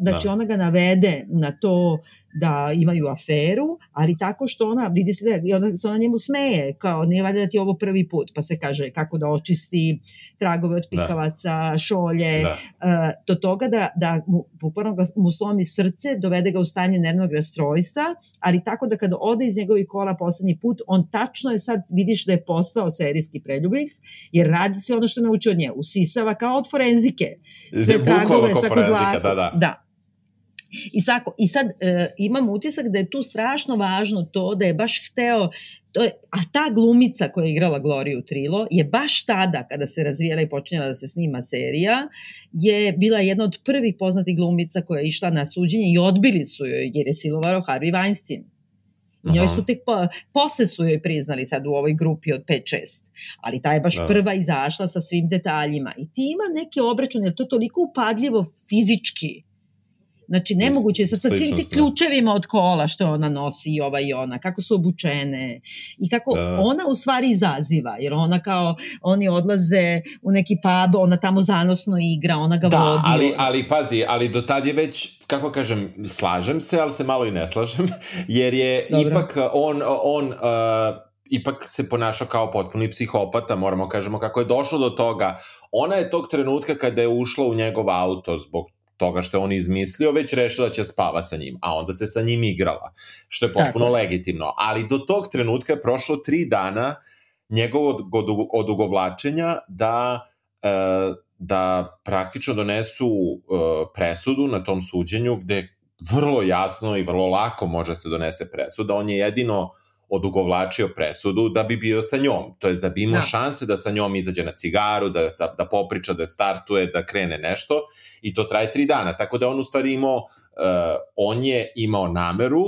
znači da. ona ga navede na to da imaju aferu, ali tako što ona, vidi se da ona, se ona njemu smeje, kao nije valjda da ti ovo prvi put, pa se kaže kako da očisti tragove od da. pikavaca, da. šolje, da. Uh, do toga da, da mu, bukvalno ga, mu slomi srce, dovede ga u stanje nervnog rastrojstva, ali tako da kada ode iz njegovih kola poslednji put, on tačno je sad, vidiš da je postao serijski preljubnik, jer radi se ono što je naučio od nje, usisava kao od forenzike. Sve tragove, svaku glavu. Da, da. Da. I, sako, I sad e, imam utisak da je tu strašno važno to da je baš hteo to je, a ta glumica koja je igrala Gloriju Trilo je baš tada kada se razvijela i počinjala da se snima serija je bila jedna od prvih poznatih glumica koja je išla na suđenje i odbili su joj jer je silovaro Harvey Weinstein. Njoj su tek po, posle su joj priznali sad u ovoj grupi od 5-6. Ali ta je baš da. prva izašla sa svim detaljima. I ti ima neke obračune, jer to je toliko upadljivo fizički Znači, nemoguće je sa, sa svim ti ključevima od kola što ona nosi i ova i ona, kako su obučene i kako da. ona u stvari izaziva, jer ona kao, oni odlaze u neki pub, ona tamo zanosno igra, ona ga da, vodi. Da, ali, ali pazi, ali do tad je već, kako kažem, slažem se, ali se malo i ne slažem, [laughs] jer je Dobro. ipak on, on uh, ipak se ponašao kao potpuni psihopata, moramo kažemo kako je došlo do toga. Ona je tog trenutka kada je ušla u njegov auto zbog toga što je on izmislio, već rešila da će spava sa njim, a onda se sa njim igrala, što je potpuno Tako. legitimno. Ali do tog trenutka je prošlo tri dana njegovog odugovlačenja da, e, da praktično donesu e, presudu na tom suđenju gde vrlo jasno i vrlo lako može se donese presuda. On je jedino odugovlačio presudu da bi bio sa njom, to jest da bi imao da. šanse da sa njom izađe na cigaru, da, da, da popriča, da startuje, da krene nešto i to traje tri dana, tako da on u stvari imao, uh, on je imao nameru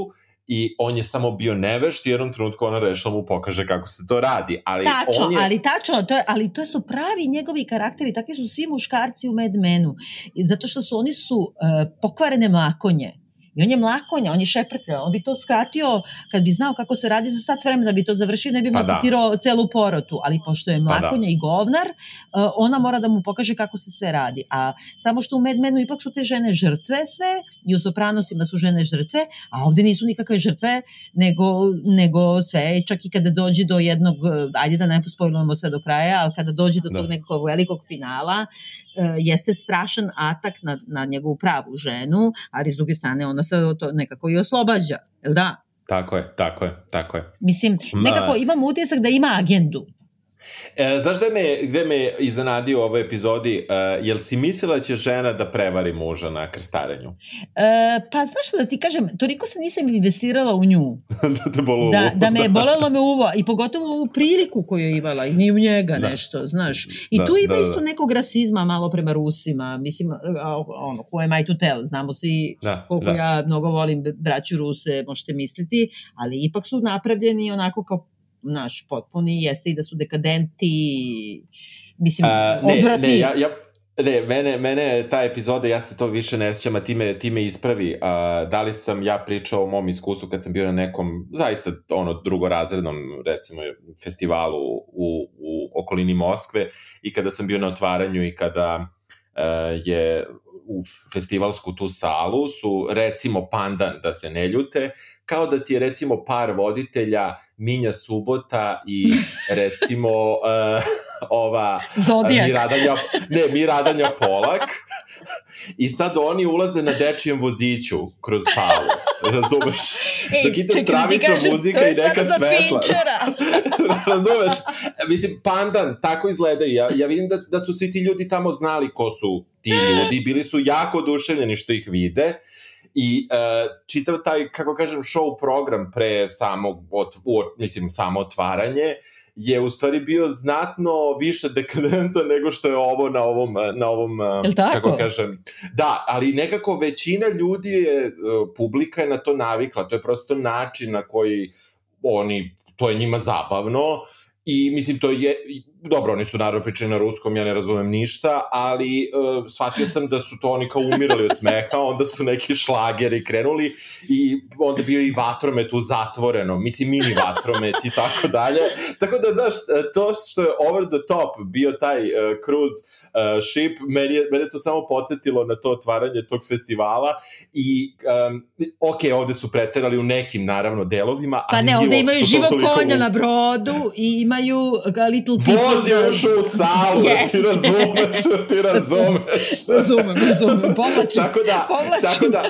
i on je samo bio nevešt i jednom trenutku ona rešila mu pokaže kako se to radi. Ali tačno, on je... ali tačno, to je, ali to su pravi njegovi karakteri, takvi su svi muškarci u Mad Menu, zato što su oni su uh, pokvarene mlakonje I on je mlakonja, on je šeprtlja, on bi to skratio kad bi znao kako se radi za sat vremena da bi to završio, ne bi pa maltretirao da. celu porotu, ali pošto je mlakonja pa da. i govnar, uh, ona mora da mu pokaže kako se sve radi. A samo što u Mad Menu ipak su te žene žrtve sve, i u Sopranosima su žene žrtve, a ovde nisu nikakve žrtve, nego, nego sve, čak i kada dođe do jednog, ajde da ne pospojlujemo sve do kraja, ali kada dođe do da. tog nekog velikog finala, jeste strašan atak na, na njegovu pravu ženu, ali s druge strane ona se to nekako i oslobađa, jel da? Tako je, tako je, tako je. Mislim, nekako imam utisak da ima agendu. E, znaš gde me, gde me iznenadio u ovoj epizodi? E, jel si mislila da će žena da prevari muža na krstarenju? E, pa znaš što da ti kažem, toliko se nisam investirala u nju. [laughs] da te bolo da, da me je bolelo me uvo, i pogotovo ovu priliku koju je imala, i ni u njega da. nešto, znaš. I da, tu ima da, isto da. nekog rasizma malo prema Rusima, mislim, ono, who am I to tell, znamo svi da, koliko da. ja mnogo volim braću Ruse, možete misliti, ali ipak su napravljeni onako kao naš potpuni jeste i da su dekadenti mislim A, ne, odvratni. Ne, ja, ja, Ne, mene, mene ta epizoda, ja se to više ne sjećam, a ti me, ti me ispravi. A, da li sam ja pričao o mom iskustvu kad sam bio na nekom, zaista, ono, drugorazrednom, recimo, festivalu u, u okolini Moskve i kada sam bio na otvaranju i kada uh, je u festivalsku tu salu su recimo pandan da se ne ljute, kao da ti je recimo par voditelja Minja Subota i [laughs] recimo uh, ova Zodijak. Miradanja, ne, Miradanja Polak i sad oni ulaze na dečijem voziću kroz salu, razumeš? Ej, Dok ide da stravična kažem, muzika i neka svetla. [laughs] Razumeš? Mislim, pandan, tako izgledaju. Ja, ja vidim da, da su svi ti ljudi tamo znali ko su ti [gasps] ljudi, bili su jako oduševljeni što ih vide i uh, čitav taj, kako kažem, show program pre samog, ot, u, mislim, samo otvaranje je u stvari bio znatno više dekadentan [laughs] nego što je ovo na ovom, na ovom tako? kako kažem, da, ali nekako većina ljudi je, uh, publika je na to navikla, to je prosto način na koji oni, to je njima zabavno i mislim to je, dobro, oni su naravno pričali na ruskom, ja ne razumem ništa, ali uh, shvatio sam da su to oni kao umirali od smeha, onda su neki šlageri krenuli i onda bio i vatromet u zatvoreno, mislim mini vatromet i tako dalje. Tako da, znaš, to što je over the top bio taj uh, cruise uh, ship, meni je, mene to samo podsjetilo na to otvaranje tog festivala i um, ok, ovde su preterali u nekim naravno delovima, Pa ne, ovde imaju toliko konja u- na brodu i imaju a little people. Voz je ušao u salu, yes. ti Yes. razumeš, ti razumeš. Razumem, razumem, povlačim. tako da, Povlačim. tako da,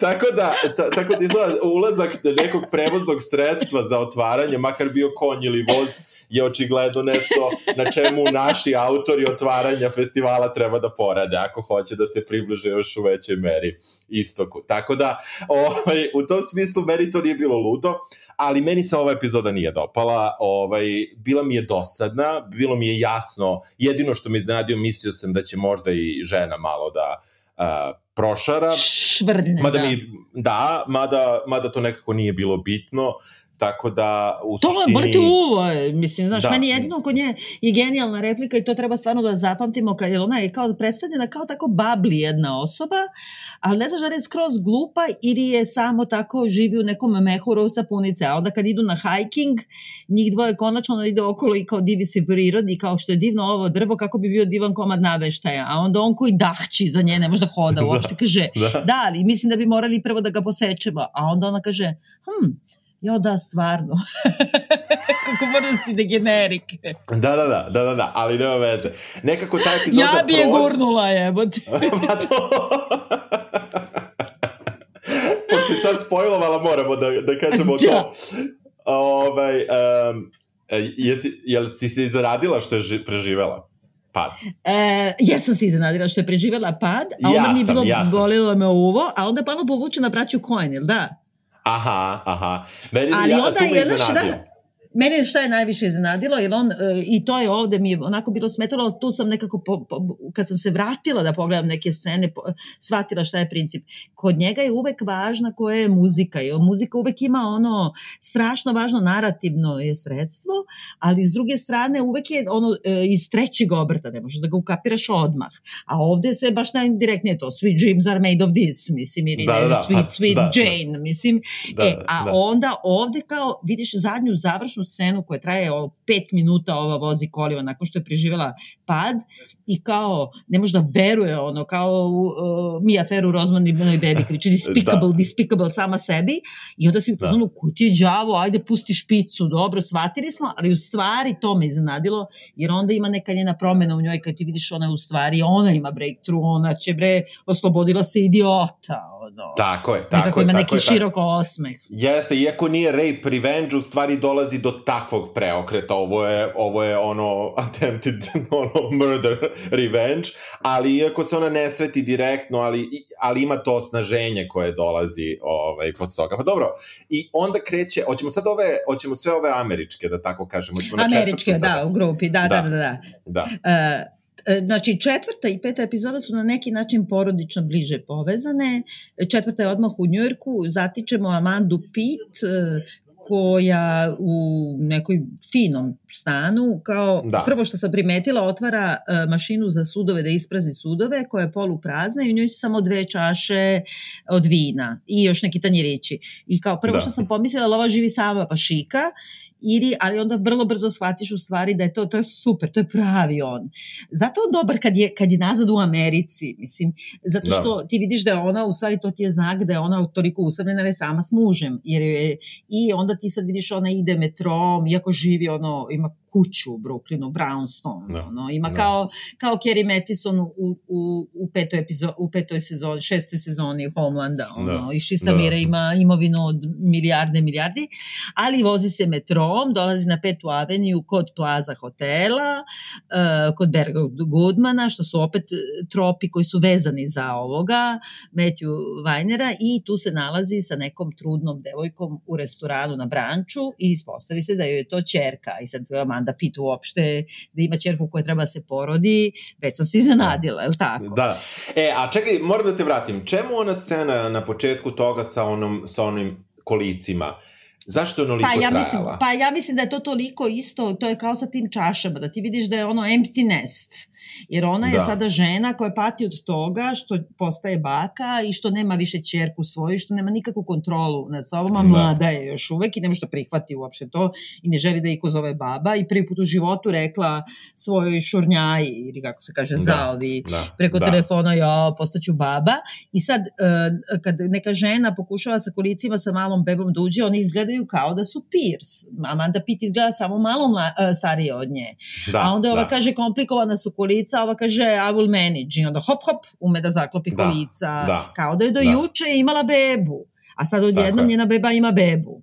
tako da, ta, tako da izgleda ulazak nekog prevoznog sredstva za otvaranje, makar bio konj ili voz, je očigledno nešto na čemu naši autori otvaranja festivala treba da porade, ako hoće da se približe još u većoj meri istoku. Tako da, ovaj, u tom smislu meni to nije bilo ludo, ali meni se ova epizoda nije dopala, ovaj, bila mi je dosadna, bilo mi je jasno, jedino što me iznenadio, mislio sam da će možda i žena malo da uh, prošara, Švrljne, mada da. mi, da, mada, mada to nekako nije bilo bitno, tako da u To suštini... boli te uvo, mislim, znaš, Da. da. meni jedino kod nje je genijalna replika i to treba stvarno da zapamtimo, kad je ona je kao predstavljena kao tako babli jedna osoba, ali ne znaš da je skroz glupa ili je samo tako živi u nekom mehuru sapunice, a onda kad idu na hiking, njih dvoje konačno ide okolo i kao divi se prirodi, kao što je divno ovo drvo, kako bi bio divan komad naveštaja, a onda on koji dahči za nje, ne može da hoda [laughs] uopšte, kaže, Da. da, ali mislim da bi morali prvo da ga posečemo, a onda ona kaže, hm, Jo, da, stvarno. [laughs] Kako mora da si degenerik. Da, da, da, da, da, da, ali nema veze. Nekako ta [laughs] epizoda Ja bi je prođe- gurnula, jebote. [laughs] pa to... Pošto si sad spojlovala, moramo da, da kažemo Da. to. Ovaj, um, jesi, jel si se zaradila što je ži, preživela? Pad. E, ja sam se iznenadila što je preživela pad, a onda Ja mi je sam, bilo ja sam. bolilo me uvo, a onda pano povuče na braću Coen, jel da? Aha, aha. Meni, Ali ja, onda tu me je, znaš, iznenadio. da, Mene šta je najviše iznenadilo, jer on, e, i to je ovde mi je onako bilo smetalo, tu sam nekako, po, po, kad sam se vratila da pogledam neke scene, po, shvatila šta je princip. Kod njega je uvek važna koja je muzika i muzika uvek ima ono strašno važno narativno je sredstvo, ali s druge strane uvek je ono e, iz trećeg obrta, ne možeš da ga ukapiraš odmah. A ovde je sve baš najdirektnije to, sweet dreams are made of this, mislim, ili Da, ne, da, da, sweet, pa, sweet da, da. Jane, mislim, Da, e, a da. onda ovde kao vidiš zadnju završnu scenu koja traje o pet minuta ova vozi kolima nakon što je preživela pad i kao ne može da veruje ono kao uh, Mia Ferru Rozman i Benoj Bebi kriči despicable, Da. despicable sama sebi i onda si u Da. fazonu ko ti je đavo, ajde pusti špicu, dobro, shvatili smo, ali u stvari to me iznenadilo jer onda ima neka njena promena u njoj kad ti vidiš ona je u stvari, ona ima breakthrough, ona će bre, oslobodila se idiota, ono. Tako je, tako Nekako je. ima tako neki je, tako- širok osmeh. Jeste, iako nije rape revenge, u stvari dolazi do takvog preokreta. Ovo je, ovo je ono [laughs] attempted ono, murder revenge, ali iako se ona ne sveti direktno, ali, ali ima to osnaženje koje dolazi ovaj, pod toga. Pa dobro, i onda kreće, hoćemo sad ove, hoćemo sve ove američke, da tako kažemo. Hoćemo na Američke, četvrtu da, sada? u grupi, da, da, Da. da, da. Da, e, Znači, četvrta i peta epizoda su na neki način porodično bliže povezane. Četvrta je odmah u Njujorku, zatičemo Amandu Pitt, e, koja u nekoj finom stanu, kao da. prvo što sam primetila, otvara uh, mašinu za sudove da isprazi sudove, koja je poluprazna i u njoj su samo dve čaše od vina i još neki tanjirići. I kao prvo da. što sam pomislila, ova živi sama pa šika ili, ali onda vrlo brzo shvatiš u stvari da je to, to je super, to je pravi on. Zato on dobar kad je, kad je nazad u Americi, mislim, zato što da. ti vidiš da je ona, u stvari to ti je znak da je ona toliko usamljena, je sama s mužem, jer je, i onda ti sad vidiš ona ide metrom, iako živi ono, ima kuću u Brooklynu, Brownstone, da. ono, ima. Da. kao, kao Kerry Mattison u, u, u, petoj epizo, u petoj sezoni, šestoj sezoni Homelanda, ono, no. i Šista Mira ima imovinu od milijarde, milijardi, ali vozi se metrom, dolazi na petu aveniju kod Plaza hotela, uh, kod Berga Goodmana, što su opet tropi koji su vezani za ovoga, Matthew Weinera, i tu se nalazi sa nekom trudnom devojkom u restoranu na branču i ispostavi se da joj je to čerka. I sad Amanda Pitt uopšte da ima čerku koja treba da se porodi, već sam se iznenadila, je li tako? Da. E, a čekaj, moram da te vratim. Čemu ona scena na početku toga sa, onom, sa onim kolicima? Zašto je onoliko pa, ja trajala? Mislim, pa ja mislim da je to toliko isto, to je kao sa tim čašama, da ti vidiš da je ono empty nest Jer ona da. je sada žena koja pati od toga što postaje baka i što nema više čerku svoju, što nema nikakvu kontrolu nad sobom, a da. mlada je još uvek i nema što prihvati uopšte to i ne želi da iko zove baba i prvi put u životu rekla svojoj šurnjaji ili kako se kaže da. zaovi da. preko da. telefona ja postaću baba i sad uh, kad neka žena pokušava sa kolicima sa malom bebom da uđe, oni izgledaju kao da su Pierce. Amanda Pitt izgleda samo malo mla, uh, starije od nje. Da, a onda ova da. kaže komplikovana su kolica kolica, ova kaže I will manage i onda hop hop ume da zaklopi da, kolica, da, kao da je do da. juče imala bebu, a sad odjednom njena beba ima bebu.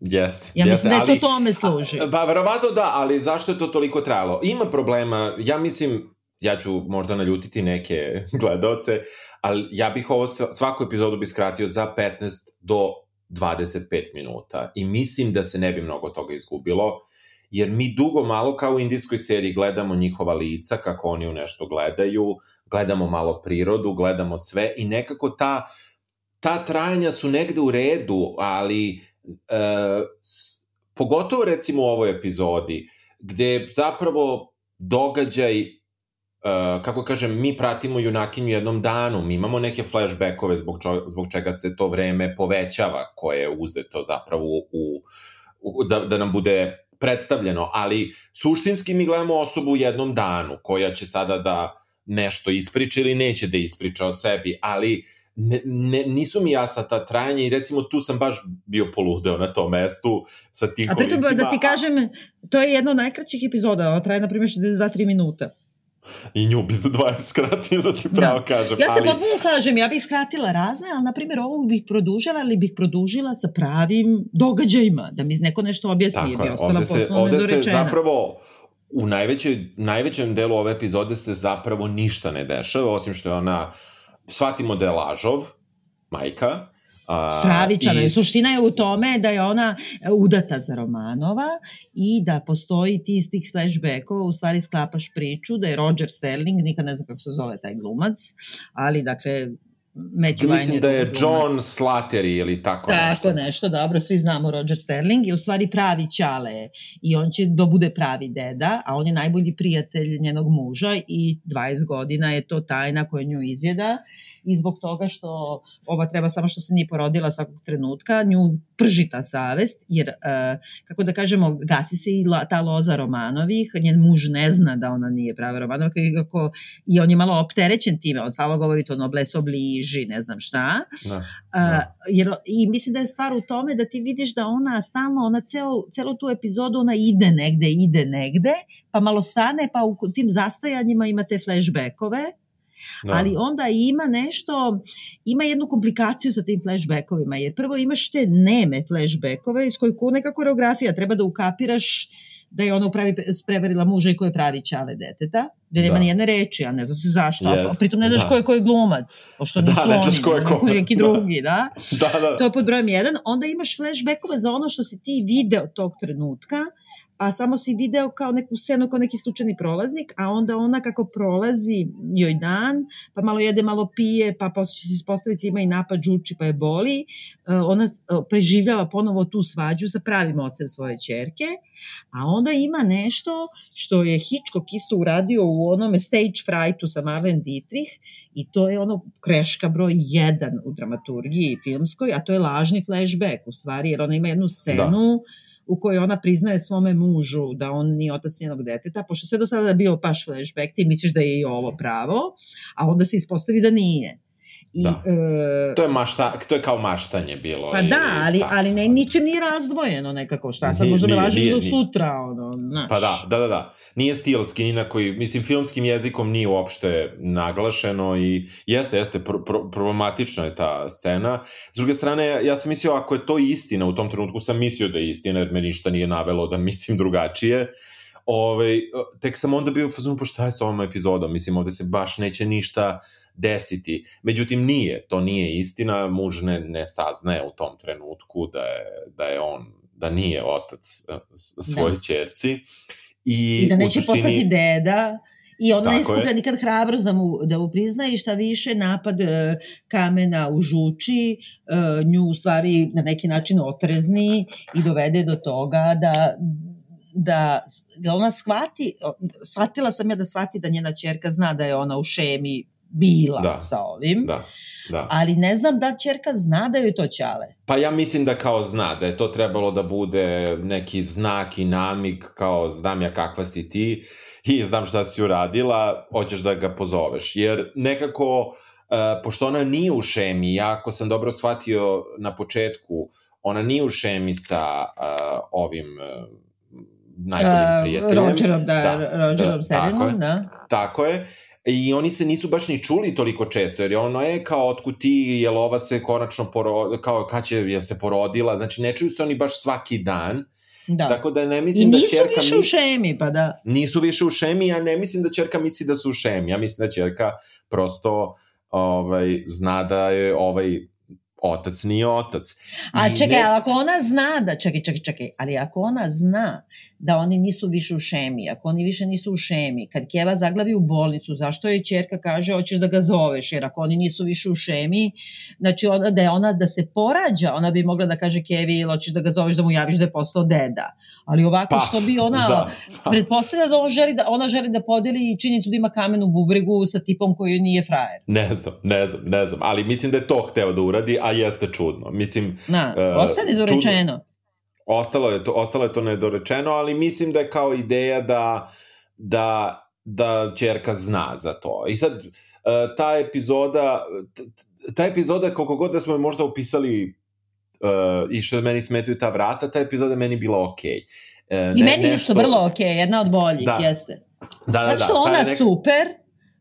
Jeste. Ja mislim jeste, da je to tome služi. Pa verovatno da, ali zašto je to toliko trajalo? Ima problema, ja mislim, ja ću možda naljutiti neke [laughs] gledaoce, ali ja bih ovo svaku epizodu bi skratio za 15 do 25 minuta i mislim da se ne bi mnogo toga izgubilo jer mi dugo malo kao u indijskoj seriji gledamo njihova lica, kako oni u nešto gledaju, gledamo malo prirodu, gledamo sve i nekako ta, ta trajanja su negde u redu, ali e, pogotovo recimo u ovoj epizodi, gde zapravo događaj Uh, kako kažem, mi pratimo junakinju jednom danu, mi imamo neke flashbackove zbog, čo, zbog čega se to vreme povećava, koje je uzeto zapravo u, u da, da nam bude predstavljeno, ali suštinski mi gledamo osobu u jednom danu koja će sada da nešto ispriča ili neće da ispriča o sebi, ali ne, ne, nisu mi jasna ta trajanja i recimo tu sam baš bio poludeo na tom mestu sa tim A pritom da ti kažem, to je jedna od najkraćih epizoda, ona traje na primjer 62-3 minuta. I nju bi za 20 skratio, da ti da. pravo da. kažem. Ja se ali... potpuno slažem, ja bih skratila razne, ali na primjer ovo bih produžila, ali bih produžila sa pravim događajima, da mi neko nešto objasni, Tako, ostala ovde se, ovde se zapravo u najvećoj, najvećem delu ove epizode se zapravo ništa ne dešava, osim što je ona, shvatimo da je lažov, majka, Stravičana. I... Suština je u tome da je ona udata za Romanova i da postoji ti iz tih flashbackova, u stvari sklapaš priču da je Roger Sterling, nikad ne znam kako se zove taj glumac, ali dakle Matthew Mislim da je John Slattery ili tako, tako nešto. Tako nešto, dobro, svi znamo Roger Sterling i u stvari pravi ćale i on će da bude pravi deda, a on je najbolji prijatelj njenog muža i 20 godina je to tajna koja nju izjeda i zbog toga što ova treba samo što se nije porodila svakog trenutka, nju prži ta savest, jer, uh, kako da kažemo, gasi se i ta loza Romanovih, njen muž ne zna da ona nije prava Romanova, kako, i on je malo opterećen time, on stalo govori to nobles obliži, ne znam šta. Da, da. Uh, jer, I mislim da je stvar u tome da ti vidiš da ona stalno, ona ceo, celo tu epizodu, ona ide negde, ide negde, pa malo stane, pa u tim zastajanjima ima te flashbackove, Da. Ali onda ima nešto, ima jednu komplikaciju sa tim flashbackovima, jer prvo imaš te neme flashbackove iz kojih neka koreografija treba da ukapiraš da je ona upravi prevarila muža i ko je pravi čale deteta, da nema nijedne reči, a ne zna se zašto, yes. a pritom ne znaš da. ko je ko je glumac, pošto da, ne znaš ko je ko. neki da. drugi, da? da, da. To je pod brojem jedan. Onda imaš flashbackove za ono što si ti video tog trenutka, a samo si video kao neku scenu, kao neki slučajni prolaznik, a onda ona kako prolazi joj dan, pa malo jede, malo pije, pa posle će se ispostaviti ima i napad žuči pa je boli, uh, ona uh, preživljava ponovo tu svađu sa pravim ocem svoje čerke, a onda ima nešto što je Hitchcock isto uradio u onome Stage Frightu sa Marlene Dietrich i to je ono kreška broj 1 u dramaturgiji filmskoj, a to je lažni flashback u stvari, jer ona ima jednu scenu da u kojoj ona priznaje svome mužu da on nije otac njenog deteta, pošto sve do sada bio baš flashback, ti misliš da je i ovo pravo, a onda se ispostavi da nije. I, da. E, to, je mašta, to je kao maštanje bilo. Pa i, da, ali, tako. ali ne, ničem nije razdvojeno nekako, šta sad možda me lažiš do sutra, ono, znaš. Pa da, da, da, da. Nije stilski, ni na koji, mislim, filmskim jezikom nije uopšte naglašeno i jeste, jeste, pro, pro, problematična je ta scena. S druge strane, ja sam mislio, ako je to istina, u tom trenutku sam mislio da je istina, jer me ništa nije navelo da mislim drugačije. Ove, ovaj, tek sam onda bio u fazonu, pa šta je sa ovom epizodom? Mislim, ovde se baš neće ništa desiti. Međutim, nije, to nije istina, muž ne, ne saznaje u tom trenutku da je, da je on, da nije otac e, svoje da. čerci. I, I da neće suštini... postati deda, I ona ne skuplja nikad hrabrost da mu, da mu prizna i šta više napad e, kamena u žuči e, nju u stvari na neki način otrezni i dovede do toga da da, da ona shvati, shvatila sam ja da shvati da njena čerka zna da je ona u šemi bila da, sa ovim. Da, da. Ali ne znam da čerka zna da joj to ćale. Pa ja mislim da kao zna, da je to trebalo da bude neki znak i namik, kao znam ja kakva si ti i znam šta si uradila, hoćeš da ga pozoveš. Jer nekako, uh, pošto ona nije u šemi, ja ako sam dobro shvatio na početku, ona nije u šemi sa uh, ovim uh, najboljim prijateljem. Rogerom, da, da Rogerom da, Serenom, da. Tako je. I oni se nisu baš ni čuli toliko često, jer ono je kao otkud ti, jel ova se konačno porodila, kao kad će, je se porodila, znači ne čuju se oni baš svaki dan, Da. Tako da ne mislim I da čerka... I nisu više u šemi, pa da. Nisu više u šemi, ja ne mislim da čerka misli da su u šemi. Ja mislim da čerka prosto ovaj, zna da je ovaj otac nije otac. A čekaj, ne... ako ona zna da, čekaj, čekaj, čekaj, ali ako ona zna da oni nisu više u šemi, ako oni više nisu u šemi, kad Keva zaglavi u bolnicu, zašto je čerka kaže hoćeš da ga zoveš, jer ako oni nisu više u šemi, znači ona, da je ona da se porađa, ona bi mogla da kaže Kevi ili hoćeš da ga zoveš da mu javiš da je postao deda. Ali ovako pa, što bi ona da, pa. pretpostavlja da, on želi da ona želi da podeli činjenicu da ima kamen u bubregu sa tipom koji nije frajer. Ne znam, ne znam, ne znam, ali mislim da je to hteo da uradi, a jeste čudno. Mislim, Na, uh, ostane dorečeno. Čudno Ostalo je to, ostalo je to nedorečeno, ali mislim da je kao ideja da, da, da čerka zna za to. I sad, e, ta epizoda, ta epizoda, koliko god da smo je možda upisali uh, i što meni smetaju ta vrata, ta epizoda meni bila okej. Okay. Uh, I ne, meni nešto... isto vrlo okej, okay, jedna od boljih, da. jeste. Da, da, da. Znači, ona nek... super,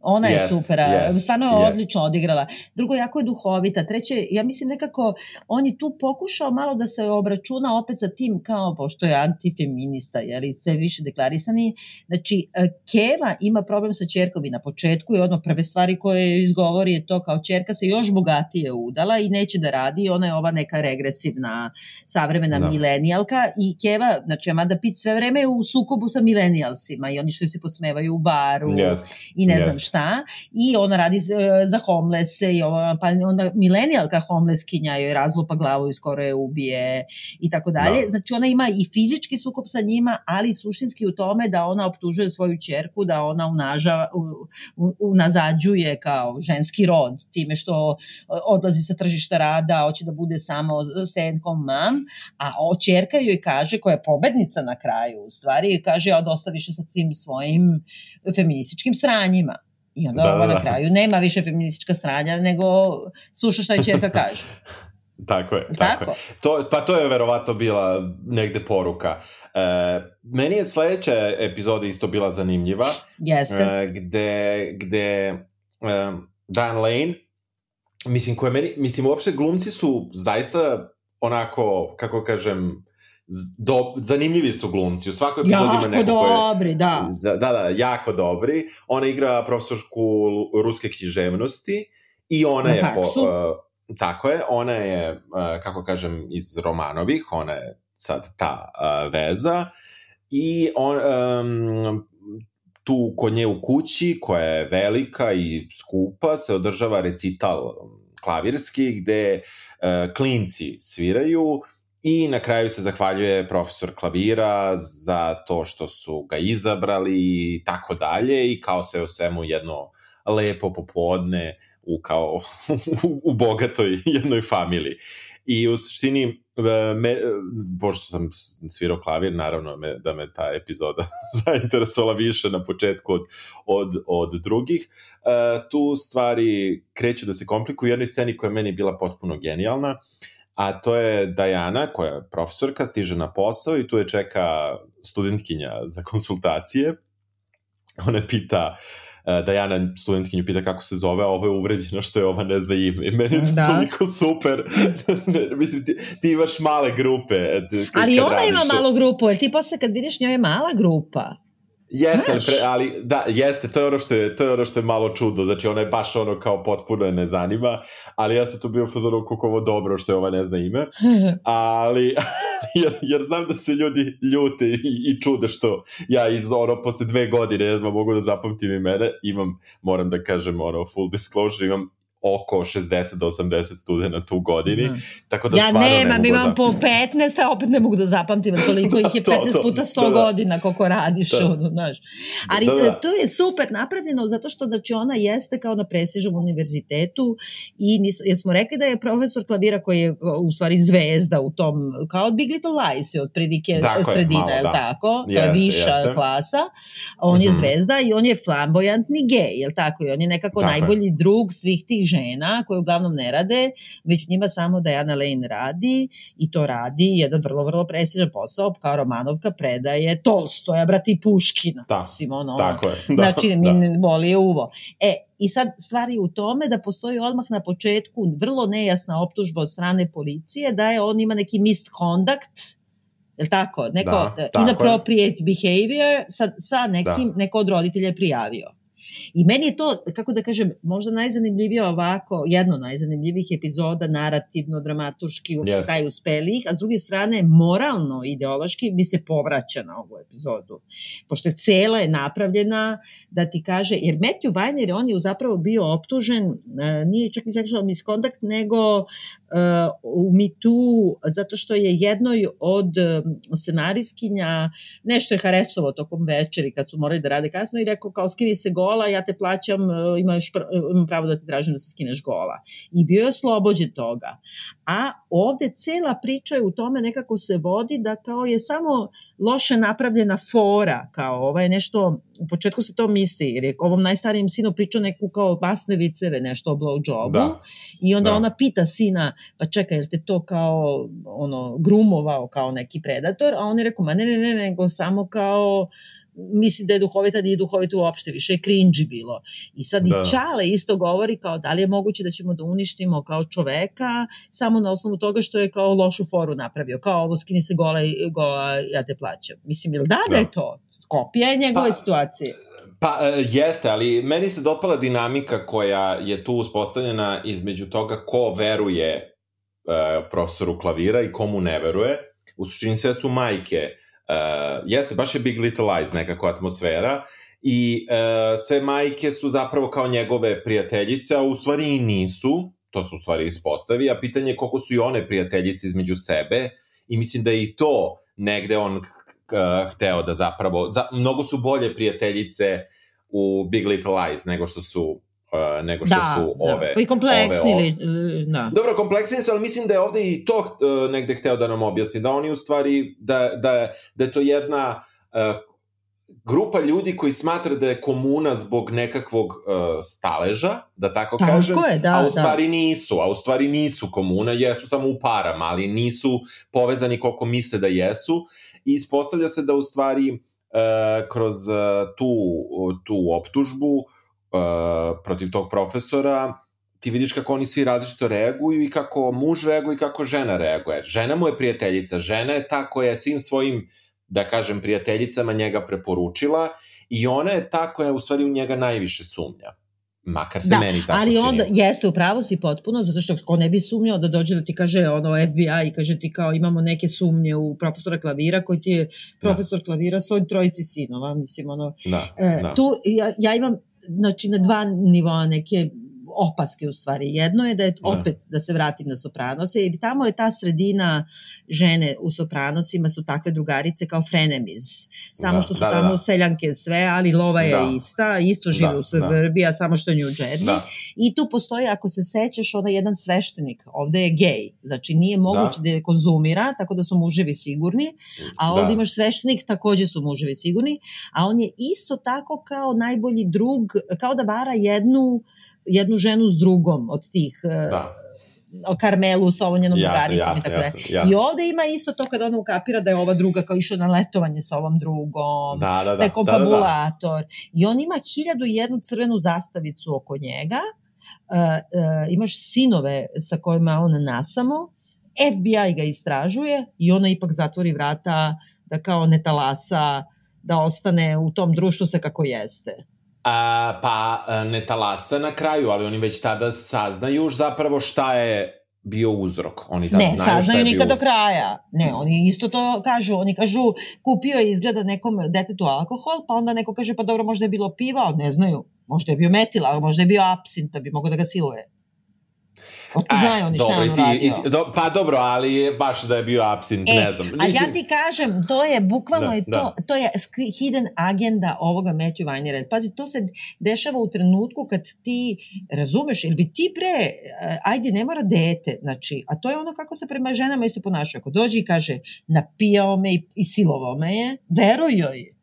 Ona je yes, super, yes, stvarno je yes. odlično odigrala. Drugo, jako je duhovita. Treće, ja mislim nekako, on je tu pokušao malo da se obračuna opet sa tim, kao, pošto je antifeminista, jeli, sve više deklarisani. Znači, e, Keva ima problem sa čerkom i na početku i ono prve stvari koje izgovori je to kao čerka se još bogatije udala i neće da radi. Ona je ova neka regresivna, savremena da. milenijalka i Keva, znači, Amanda Pitt sve vreme je u sukobu sa milenijalsima i oni što se podsmevaju u baru yes. i ne yes. znam šta i ona radi e, za homeless i ova, pa onda milenijalka homelesskinja joj razlupa glavu i skoro je ubije i tako dalje. Da. Znači ona ima i fizički sukob sa njima, ali suštinski u tome da ona optužuje svoju čerku, da ona unaža, unazađuje kao ženski rod time što odlazi sa tržišta rada, hoće da bude samo stay home mom, a o čerka joj kaže, koja je pobednica na kraju u stvari, kaže ja dosta više sa tim svojim feminističkim sranjima. I onda da, ovo da, na kraju nema više feministička sranja, nego sluša šta je čerka kaže. [laughs] Tako je, tako, tako je. To, pa to je verovato bila negde poruka. E, meni je sledeća epizoda isto bila zanimljiva. Jeste. E, gde, gde e, Dan Lane, mislim, koje meni, mislim, uopšte glumci su zaista onako, kako kažem, do, zanimljivi su glumci. U svakoj epizodi ima neko dobri, da. da. Da, da, jako dobri. Ona igra profesorku ruske književnosti i ona Na je... Po, uh, tako je, ona je, uh, kako kažem, iz Romanovih, ona je sad ta uh, veza i on, um, tu kod nje u kući, koja je velika i skupa, se održava recital klavirski gde uh, klinci sviraju i na kraju se zahvaljuje profesor klavira za to što su ga izabrali i tako dalje i kao se u svemu jedno lepo popodne u kao [laughs] u, bogatoj jednoj familiji. I u suštini, e, me, pošto sam svirao klavir, naravno me, da me ta epizoda [laughs] zainteresovala više na početku od, od, od drugih, uh, tu stvari kreću da se komplikuju u jednoj sceni koja je meni bila potpuno genijalna, a to je Dajana, koja je profesorka, stiže na posao i tu je čeka studentkinja za konsultacije. Ona pita E, Dajana studentkinju pita kako se zove, a ovo je uvređeno što je ova ne zna ime. I [laughs] meni je to da. toliko super. [laughs] Mislim, ti, ti imaš male grupe. E, Ali ona ima malu grupu, jer ti posle kad vidiš njoj je mala grupa. Jeste, pre, ali da, jeste, to je ono što je, to je ono što je malo čudo, znači ona je baš ono kao potpuno je ne zanima, ali ja sam tu bio fazonu kako ovo dobro što je ova ne zna ime, [laughs] ali [laughs] jer, jer znam da se ljudi ljute i, i čude što ja iz ono posle dve godine jedva mogu da zapamtim imene, imam, moram da kažem ono full disclosure, imam oko 60 do 80 studenta u godini, mm. tako da ja stvarno nemam, ne mogu imam da... po 15, a opet ne mogu da zapamtim, toliko da, ih je [laughs] 15 to, puta 100 da, da. godina koliko radiš, da. ono, znaš. Ali da, da. to je super napravljeno zato što znači ona jeste kao na prestižnom univerzitetu i nis, jesmo rekli da je profesor klavira koji je u stvari zvezda u tom, kao od Big Little Lies je otprilike sredina, je, malo, da. tako? Jeste, to je viša jeste. klasa. On mm -hmm. je mhm. zvezda i on je flamboyantni gej, je tako? I on je nekako tako najbolji je. drug svih tih žena koje uglavnom ne rade, već njima samo Diana Lane radi i to radi jedan vrlo, vrlo prestižan posao, kao Romanovka predaje Tolstoja, brati Puškina. Da, mislim, ono, tako je. [laughs] Da, znači, da. voli je uvo. E, I sad stvari u tome da postoji odmah na početku vrlo nejasna optužba od strane policije da je on ima neki misconduct, je tako? Neko da, inappropriate je. behavior sa, sa nekim, da. neko od roditelja je prijavio. I meni je to, kako da kažem, možda najzanimljivije ovako, jedno najzanimljivih epizoda narativno, dramaturški, yes. kraj uspelih, a s druge strane moralno, ideološki bi se povraća na ovu epizodu. Pošto je cela je napravljena da ti kaže, jer Matthew Weiner, on je zapravo bio optužen, e, nije čak ni sexual misconduct, nego u MeToo zato što je jednoj od scenarijskinja nešto je haresovo tokom večeri kad su morali da rade kasno i rekao kao skini se gola, ja te plaćam, imaš imam pravo da ti tražim da se skineš gola. I bio je oslobođen toga. A ovde cela priča je u tome nekako se vodi da kao je samo loše napravljena fora, kao ovo je nešto, u početku se to misli, jer je ovom najstarijem sinu pričao neku kao basne viceve, nešto o blowjobu, da. i onda da. ona pita sina, pa čekaj, je te to kao ono, grumovao kao neki predator, a on je rekao, ma ne, ne, ne, nego samo kao misli da je duhovita, nije duhovita uopšte, više je cringy bilo. I sad da. i Čale isto govori kao da li je moguće da ćemo da uništimo kao čoveka samo na osnovu toga što je kao lošu foru napravio, kao ovo skini se gola, gola ja te plaćam. Mislim, ili da, da, da je to? Kopija je njegove pa, situacije. Pa e, jeste, ali meni se dopala dinamika koja je tu uspostavljena između toga ko veruje profesoru klavira i komu ne veruje. U suštini sve su majke. Uh, jeste, baš je Big Little Lies nekako atmosfera i uh, sve majke su zapravo kao njegove prijateljice, a u stvari i nisu, to su u stvari ispostavi, a pitanje je koliko su i one prijateljice između sebe i mislim da je i to negde on hteo da zapravo, za, mnogo su bolje prijateljice u Big Little Lies nego što su Uh, nego što da, su da. ove... Pa i kompleksni, ove, da. Dobro, kompleksni su, ali mislim da je ovde i to uh, negde hteo da nam objasni, da oni u stvari, da, da, da je to jedna uh, grupa ljudi koji smatra da je komuna zbog nekakvog uh, staleža, da tako, tako kažem, je, da, a u da. stvari da. nisu, a u stvari nisu komuna, jesu samo u parama, ali nisu povezani koliko misle da jesu i ispostavlja se da u stvari uh, kroz uh, tu, tu optužbu uh, protiv tog profesora ti vidiš kako oni svi različito reaguju i kako muž reaguje i kako žena reaguje. Žena mu je prijateljica, žena je ta koja je svim svojim, da kažem, prijateljicama njega preporučila i ona je ta koja u stvari u njega najviše sumnja. Makar se da, meni tako ali čini. onda, jeste, u pravu si potpuno, zato što ko ne bi sumnjao da dođe da ti kaže ono FBI i kaže ti kao imamo neke sumnje u profesora klavira koji ti je profesor da. klavira svoj trojici sinova, mislim ono. Da, e, da. Tu ja, ja imam znači na dva nivoa neke opaske u stvari. Jedno je da je da. opet da, da se vratim na Sopranose, jer tamo je ta sredina žene u Sopranosima su takve drugarice kao frenemies. Samo da, što su da, da tamo da, da. seljanke sve, ali lova je da. ista, isto žive da, u Srbiji, da. samo što je New Jersey. Da. I tu postoji, ako se sećaš, onaj jedan sveštenik, ovde je gej, znači nije moguće da, da je konzumira, tako da su muževi sigurni, a ovde da. imaš sveštenik, takođe su muževi sigurni, a on je isto tako kao najbolji drug, kao da vara jednu jednu ženu s drugom od tih e, da. o Karmelu sa ovom njenom drugaricom i tako da. I ovde ima isto to kada ona ukapira da je ova druga kao išla na letovanje sa ovom drugom, da, da, da, da je konfabulator. Da, da, da. I on ima hiljadu jednu crvenu zastavicu oko njega, uh, uh, imaš sinove sa kojima on nasamo, FBI ga istražuje i ona ipak zatvori vrata da kao ne talasa, da ostane u tom društvu se kako jeste. A, pa ne talasa na kraju, ali oni već tada saznaju už zapravo šta je bio uzrok. Oni tad ne, znaju saznaju nikad do kraja. Ne, oni isto to kažu. Oni kažu, kupio je izgleda nekom detetu alkohol, pa onda neko kaže, pa dobro, možda je bilo piva, ne znaju. Možda je bio metila, možda je bio absint, da bi mogo da ga siluje. Otko znaju oni šta je on uradio. I, do, pa dobro, ali baš da je bio absint, e, ne znam. Mislim... A ja ti kažem, to je bukvalno da, je to, da. to je hidden agenda ovoga Matthew Weinera. Pazi, to se dešava u trenutku kad ti razumeš, ili bi ti pre, eh, ajde, ne mora dete, znači, a to je ono kako se prema ženama isto ponaša. Ako dođe i kaže, napijao me i, i silovao me je, veruj joj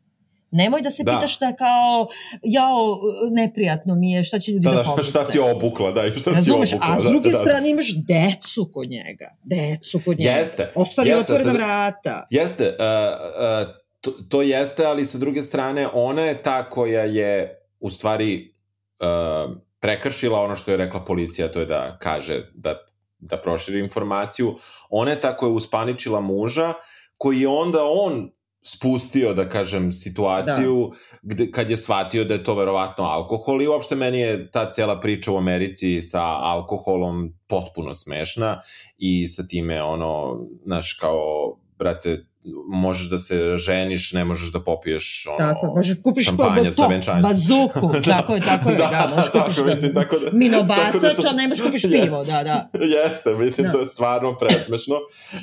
Nemoj da se da. pitaš da kao, jao, neprijatno mi je, šta će ljudi da, da, da pomisle. Šta si obukla, da, šta Razumeš, si obukla. A s druge da, da, strane imaš decu kod njega. Decu kod njega. Jeste. Ostavi jeste, otvorena sad, vrata. Jeste, uh, uh, to, to jeste, ali sa druge strane, ona je ta koja je, u stvari, uh, prekršila ono što je rekla policija, to je da kaže, da, da proširi informaciju. Ona je ta koja je uspaničila muža, koji onda on spustio, da kažem, situaciju da. gde, kad je shvatio da je to verovatno alkohol i uopšte meni je ta cela priča u Americi sa alkoholom potpuno smešna i sa time ono, znaš, kao, brate, možeš da se ženiš, ne možeš da popiješ ono, tako, možeš da kupiš šampanja za venčanje. Bazuku, tako je, tako je, [laughs] da, da možeš kupiš tako, mislim, tako da, minobacač, tako da to, ne možeš kupiš pivo, da, da. [laughs] Jeste, mislim, da. to je stvarno presmešno.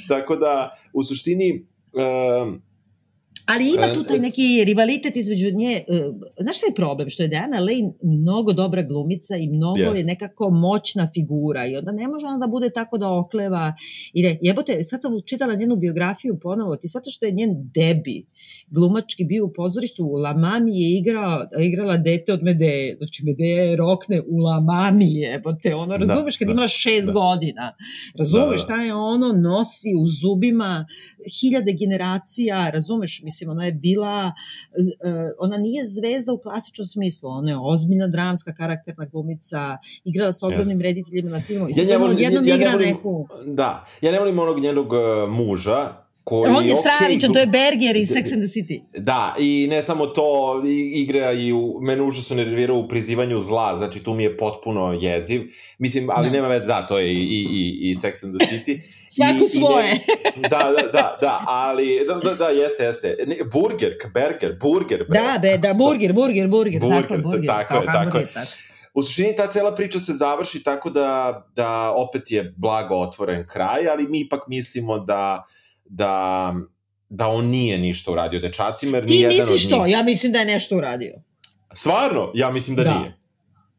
tako da, u suštini, um, Ali ima tu taj neki rivalitet između nje. Uh, znaš šta je problem? Što je Diana Lane mnogo dobra glumica i mnogo yes. je nekako moćna figura i onda ne može ona da bude tako da okleva. I da, jebote, sad sam čitala njenu biografiju ponovo, ti shvataš što je njen debi glumački bio u pozorištu, u La Mami je igrala, igrala dete od Medeje, znači Medeja je rokne u La Mami jebote, ono, da, razumeš, kad da, imala šest da. godina, razumeš, da, da. šta je ono, nosi u zubima hiljade generacija, razumeš, mislim, ona je bila, uh, ona nije zvezda u klasičnom smislu, ona je ozbiljna dramska karakterna glumica, igrala sa ogromnim yes. rediteljima na filmu, ja volim, ja, ja igra volim, neku... Da, ja ne volim onog njenog uh, muža, koji On je stravičan, okay, to je Berger iz Sex and the City. Da, i ne samo to, igra i u, mene užasno nervirao u prizivanju zla, znači tu mi je potpuno jeziv. Mislim, ali da. nema veze, da, to je i, i, i, i Sex and the City. [laughs] Svako svoje. I ne, [laughs] da, da, da, da, ali, da, da, da jeste, jeste. Ne, burger, burger, burger. Bre, da, be, da, burger, burger, burger, burger tako, burger, tako, je, tako je. Tako. U suštini ta cela priča se završi tako da, da opet je blago otvoren kraj, ali mi ipak mislimo da da, da on nije ništa uradio dečacima, jer Ti misliš to? Ja mislim da je nešto uradio. Stvarno? Ja mislim da, da. nije.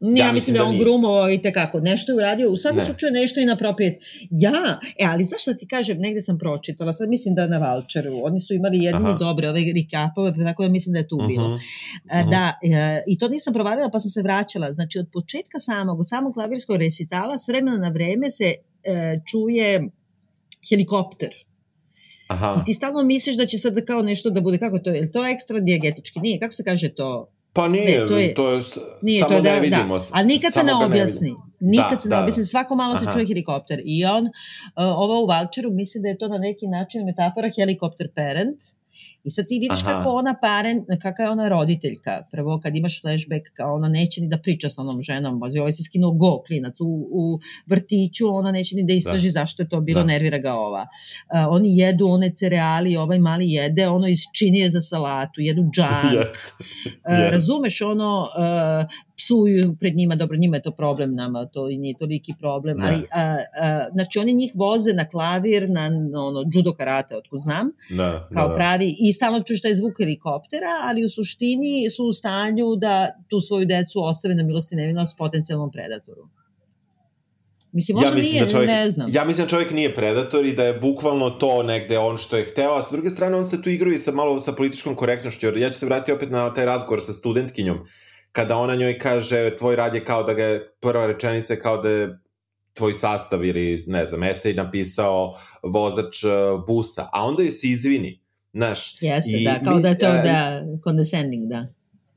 Ja, ja mislim da, da on grumovao i tekako. Nešto je uradio, u svakom slučaju nešto i naproprijet. Ja, e, ali zašto da ti kažem, negde sam pročitala, sad mislim da na Valčaru, oni su imali jedine Aha. dobre ove recapove, pa tako da mislim da je tu uh -huh. bilo. Uh -huh. Da, e, i to nisam provalila pa sam se vraćala. Znači, od početka samog, od samog klavirskog resitala, s vremena na vreme se e, čuje helikopter Aha. I ti stalno misliš da će sad kao nešto da bude, kako to je, to je ekstra dijegetički? Nije, kako se kaže to? Pa nije, ne, to je, to je nije, samo to je da, ne vidimo. Da. Ali nikad se ne objasni. Nikad da, se ne da, objasni, da. svako malo Aha. se čuje helikopter. I on, uh, ova u Valčeru, misli da je to na neki način metafora helikopter parent, I sad ti vidiš Aha. kako ona paren, kakva je ona roditeljka. Prvo kad imaš flashback, kao ona neće ni da priča sa onom ženom, bazi ovaj se skinuo go klinac u, u vrtiću, ona neće ni da istraži da. zašto je to bilo, da. nervira ga ova. Uh, oni jedu one cereali, ovaj mali jede, ono isčinije za salatu, jedu džan. [laughs] yes. uh, razumeš ono, uh, psuju pred njima, dobro, njima je to problem, nama to i nije toliki problem, ali, a, a, znači oni njih voze na klavir, na ono, judo karate, otko znam, da, kao da, pravi, i stalno čuješ taj zvuk helikoptera, ali u suštini su u stanju da tu svoju decu ostave na milosti nevinost potencijalnom predatoru. Mislim, možda ja mislim nije, da čovjek, ne znam. Ja mislim da čovjek nije predator i da je bukvalno to negde on što je hteo, a sa druge strane on se tu igruje sa malo sa političkom korektnošću, jer ja ću se vratiti opet na taj razgovor sa studentkinjom, kada ona njoj kaže tvoj rad je kao da ga je, prva rečenica je kao da je tvoj sastav ili, ne znam, esej napisao vozač uh, busa, a onda je se izvini, znaš. Jeste, I, da, kao da je to da, condescending, da.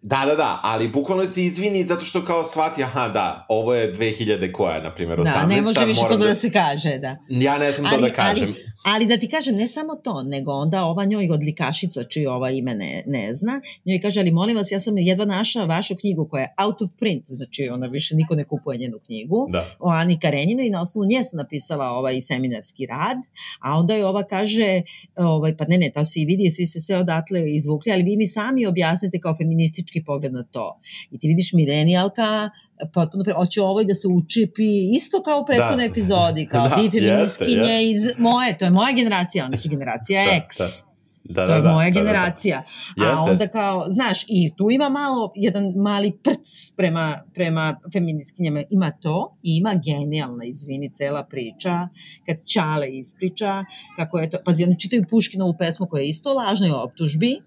Da, da, da, ali bukvalno se izvini zato što kao shvati, aha, da, ovo je 2000 koja, na primjer, 18. Da, ne može više to da... da se kaže, da. Ja ne znam ali, to da kažem. Ali, ali da ti kažem, ne samo to, nego onda ova njoj odlikašica, čiji ova ime ne, ne zna, njoj kaže, ali molim vas, ja sam jedva našao vašu knjigu koja je out of print, znači ona više niko ne kupuje njenu knjigu, da. o Ani Karenjinu i na osnovu nje sam napisala ovaj seminarski rad, a onda je ova kaže, ovaj, pa ne, ne, to se i vidi, svi ste sve odatle izvukli, ali vi mi sami objasnite kao feministički pogled na to. I ti vidiš milenijalka, potpuno pre, hoće ovoj da se učipi isto kao u prethodnoj da. epizodi, kao [laughs] da, ti feministkinje jeste, iz moje, to je moja generacija, oni su [laughs] generacija da, X. Da. Da, to da, je da, moja da, generacija. Da, da. A onda kao, znaš, i tu ima malo, jedan mali prc prema, prema feministkinjama. Ima to i ima genijalna, izvini, cela priča, kad Čale ispriča, kako je to, pazi, oni čitaju Puškinovu pesmu koja je isto lažnoj optužbi,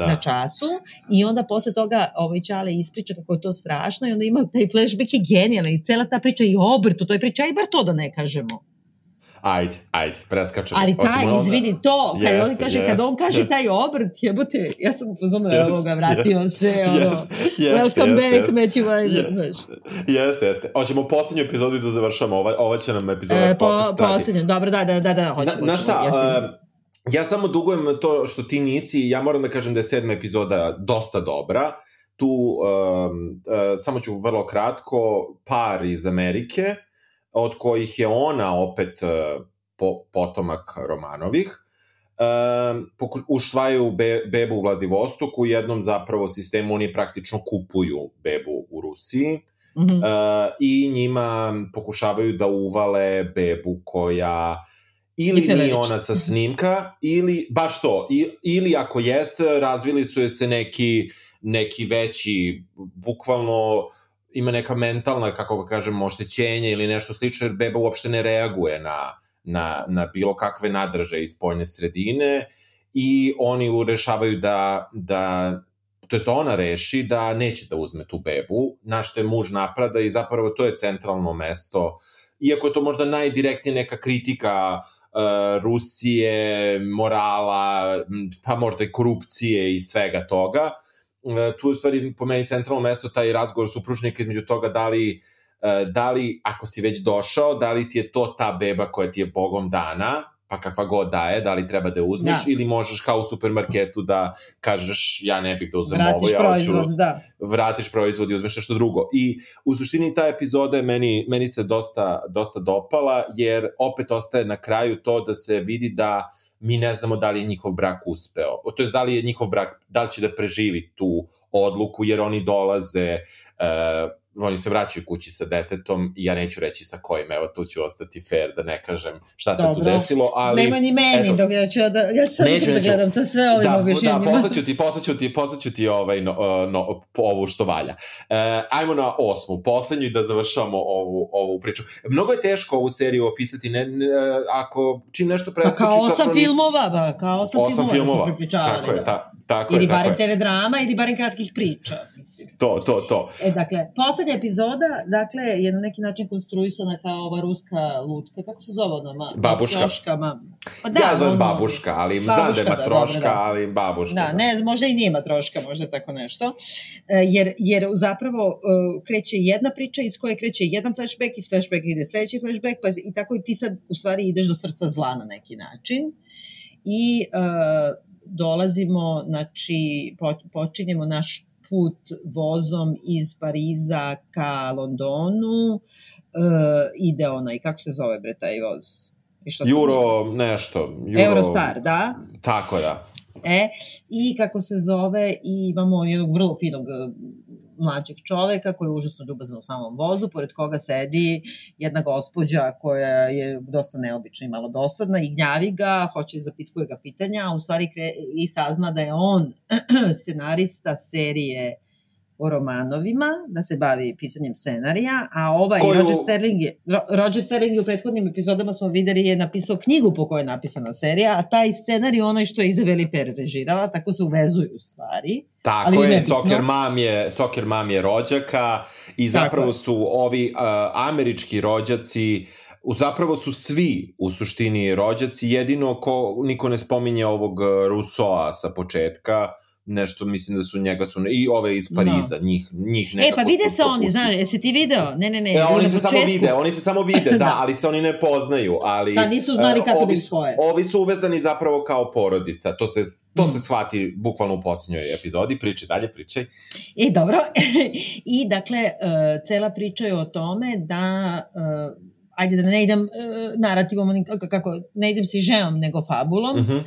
da. na času i onda posle toga ovaj Čale ispriča kako je to strašno i onda ima taj flashback je genijalan i cela ta priča i obrto, to je priča i bar to da ne kažemo. Ajde, ajde, preskačemo. Ali taj, onda... izvini, to, kad jeste, on kaže, jeste, kad on kaže taj obrt, jebote, ja sam pozvano da ovoga, vratio se, ono, jeste, welcome jeste, back, jeste, Matthew Weimer, znaš. Jeste, jeste. Hoćemo poslednju epizodu da završamo, ova, ova će nam epizoda e, po, Poslednju, dobro, da, da, da, da, hoćemo. Na, na šta, ja sam... uh, ja samo dugujem to što ti nisi, ja moram da kažem da je sedma epizoda dosta dobra, tu um, uh, samo ću vrlo kratko, par iz Amerike, od kojih je ona opet uh, po, potomak Romanovih, uh, ušvaju be, bebu u Vladivostoku, u jednom zapravo sistemu oni praktično kupuju bebu u Rusiji, mm -hmm. uh, i njima pokušavaju da uvale bebu koja uh, ili nije ona sa snimka, ili, baš to, ili ako jeste, razvili su je se neki, neki veći, bukvalno ima neka mentalna, kako ga kažem, oštećenje ili nešto slično, jer beba uopšte ne reaguje na, na, na bilo kakve nadrže iz spoljne sredine i oni urešavaju da, da to jest ona reši da neće da uzme tu bebu, na što je muž naprada i zapravo to je centralno mesto, iako je to možda najdirektnija neka kritika uh, Rusije, morala, pa možda i korupcije i svega toga. Uh, tu je u stvari po meni centralno mesto taj razgovor supružnika između toga da li, uh, da li, ako si već došao, da li ti je to ta beba koja ti je bogom dana, pa kakva god da je, da li treba da uzmeš da. ili možeš kao u supermarketu da kažeš ja ne bih da uzmem vratiš ovo, ja proizvod, hoću, da. vratiš proizvod i uzmeš nešto drugo. I u suštini ta epizoda je meni, meni se dosta, dosta dopala, jer opet ostaje na kraju to da se vidi da mi ne znamo da li je njihov brak uspeo. To je da li je njihov brak, da li će da preživi tu odluku, jer oni dolaze uh, oni se vraćaju kući sa detetom i ja neću reći sa kojim, evo tu ću ostati fair da ne kažem šta se Dobro. tu desilo, ali... Nema ni meni, eto, dok ja ću da, ja ću sad neću, da gledam sa sve ovim da, objašnjenjima. Da, poslaću ti, poslaću ti, poslaću ti ovaj, no, no, ovu što valja. E, ajmo na osmu, poslednju i da završamo ovu, ovu priču. Mnogo je teško ovu seriju opisati, ne, ne ako čim nešto preskočiš... Pa kao osam filmova, ba, kao osam, osam filmova, filmova. smo prepričavali. Tako da. je, ta, tako ili je, barem TV drama, ili barem kratkih priča, mislim. To, to, to. E, dakle, poslednja epizoda, dakle, je na neki način konstruisana kao ova ruska lutka, kako se zove ono? Ma, babuška. Matroška, ma... Pa da, ja zovem ono, babuška, ali babuška, znam da je matroška, da, da. ali babuška. Da, da, ne, možda i nije matroška, možda tako nešto. E, jer, jer zapravo uh, kreće jedna priča iz koje kreće jedan flashback, iz flashback ide sledeći flashback, pa i tako i ti sad u stvari ideš do srca zla na neki način. I uh, dolazimo, znači po, počinjemo naš put vozom iz Pariza ka Londonu, uh, ide onaj, kako se zove bre taj voz? I šta Euro nešto. Euro... Eurostar, da? Tako da. E, i kako se zove, i imamo jednog vrlo finog mlađeg čoveka koji je užasno ljubazan u samom vozu, pored koga sedi jedna gospođa koja je dosta neobična i malo dosadna i gnjavi ga, hoće zapitkuje ga pitanja, a u stvari kre, i sazna da je on [clears throat] scenarista serije o romanovima, da se bavi pisanjem scenarija, a ovaj Koju... Roger Sterling je, Roger Sterling u prethodnim epizodama smo videli je napisao knjigu po kojoj je napisana serija, a taj scenarij onaj što je Izabeli Per režirala, tako se uvezuju stvari. Tako ali je, Soccer Mom je, Soccer Mom je rođaka i zapravo su ovi uh, američki rođaci u zapravo su svi u suštini rođaci, jedino ko, niko ne spominje ovog Rusoa sa početka, nešto mislim da su njega su i ove iz Pariza, no. njih njih nekako E pa vide se oni, znaš, jesi ti video? Ne, ne, ne. E, oni se početku. samo vide, oni se samo vide, da, [laughs] da, ali se oni ne poznaju, ali Da, nisu znali kako bi svoje. Ovi su uvezani zapravo kao porodica. To se To mm. se shvati bukvalno u posljednjoj epizodi. Priči dalje, pričaj. I e, dobro. [laughs] I dakle, uh, cela priča je o tome da ajde da ne idem narativom, kako, ne idem si žeom, nego fabulom, uh mhm. -huh.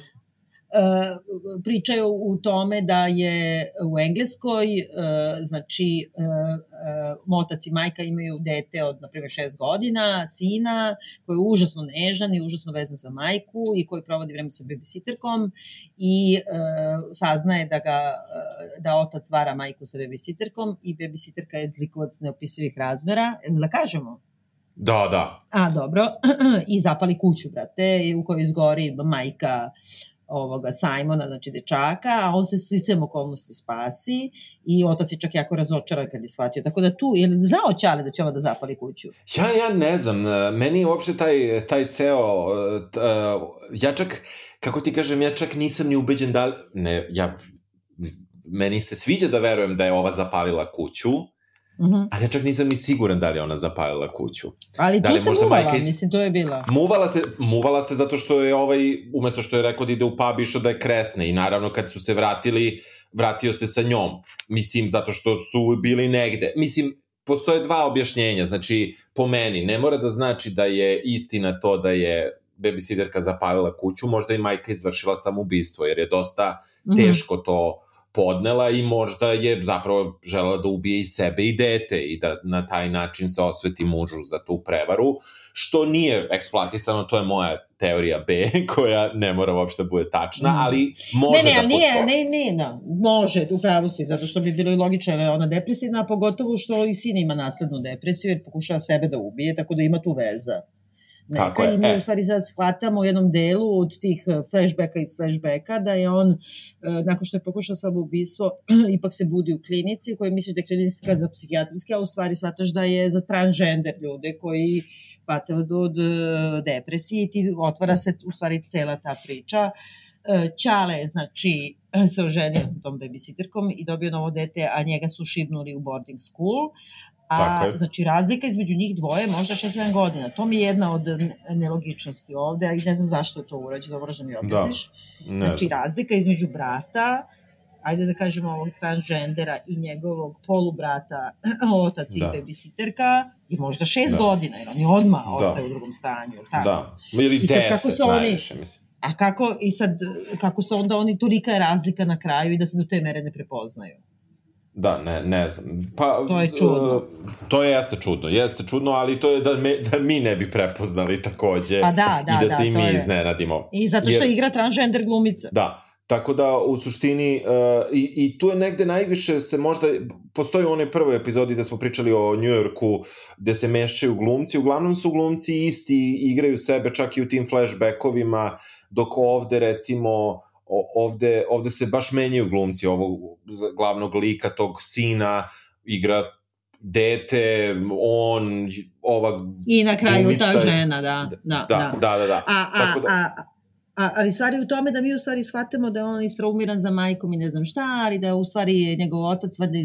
Uh, pričaju u tome da je u Engleskoj, uh, znači, motac i majka imaju dete od, na primjer, šest godina, sina, koji je užasno nežan i užasno vezan za majku i koji provodi vreme sa babysitterkom i saznaje da ga, da otac vara majku sa babysitterkom i babysitterka je zlikovac neopisivih razmera. Da kažemo? Da, da. A, dobro. [clears throat] I zapali kuću, brate, u kojoj izgori majka uh, ovoga Simona, znači dečaka, a on se sticam okolnosti spasi i otac je čak jako razočaran kad je shvatio. Tako da tu, je znao Ćale da će ovo da zapali kuću? Ja, ja ne znam, meni uopšte taj, taj ceo, ja čak, kako ti kažem, ja čak nisam ni ubeđen da, ne, ja, meni se sviđa da verujem da je ova zapalila kuću, -huh. Ali ja čak nisam ni siguran da li ona zapalila kuću. Ali da tu se muvala, iz... mislim, to je bila. Muvala se, muvala se zato što je ovaj, umesto što je rekao da ide u pub, išao da je kresne i naravno kad su se vratili, vratio se sa njom. Mislim, zato što su bili negde. Mislim, postoje dva objašnjenja, znači, po meni, ne mora da znači da je istina to da je babysitterka zapalila kuću, možda i majka izvršila samoubistvo, jer je dosta mhm. teško to podnela i možda je zapravo žela da ubije i sebe i dete i da na taj način se osveti mužu za tu prevaru, što nije eksploatisano, to je moja teorija B, [laughs] koja ne mora uopšte da bude tačna, mm. ali može ne, ne, da nije, Ne, ne, ne, može, upravo si, zato što bi bilo i logično, jer je ona depresivna, a pogotovo što i sin ima naslednu depresiju, jer pokušava sebe da ubije, tako da ima tu veza neka Tako je, i mi e. u stvari sad shvatamo u jednom delu od tih e, flashbacka iz flashbacka da je on, e, nakon što je pokušao ubistvo, [clears throat] ipak se budi u klinici koji misliš da je klinika za psihijatrijske, a u stvari shvataš da je za transgender ljude koji pate od, od depresije i ti otvara se u stvari cela ta priča. Ćale, znači, se oženio sa tom babysitterkom i dobio novo dete, a njega su šibnuli u boarding school, A, znači, razlika između njih dvoje možda 6-7 godina. To mi je jedna od nelogičnosti ovde, i ne znam zašto je to urađeno, moraš da mi objasniš. Da, ne znači, razlika između brata, ajde da kažemo ovog transgendera i njegovog polubrata, [clears throat] otac da. i babysitterka, je možda 6 da. godina, jer on je odmah da. ostaje u drugom stanju. Tako? Da, ili 10 najviše, mislim. A kako, i sad, kako su onda oni, tolika je razlika na kraju i da se do te mere ne prepoznaju? Da, ne, ne znam. Pa, to je čudno. Uh, to je jeste čudno, jeste čudno, ali to je da, me, da mi ne bi prepoznali takođe. Pa da, da, I da, da se i mi je. iznenadimo. I zato što Jer, igra transgender glumica. Da, Tako da, u suštini, uh, i, i tu je negde najviše se možda, postoji u onoj prvoj epizodi da smo pričali o Njujorku, gde se mešaju glumci, uglavnom su glumci isti, igraju sebe čak i u tim flashbackovima, dok ovde, recimo, ovde, ovde se baš menjaju glumci ovog glavnog lika, tog sina, igra dete, on, ova I na kraju glumica, ta žena, da. Da, da, da. da, da, da. A, a, da. a, A, ali stvari u tome da mi u stvari shvatamo da je on istraumiran za majkom i ne znam šta, ali da u stvari njegov otac valjda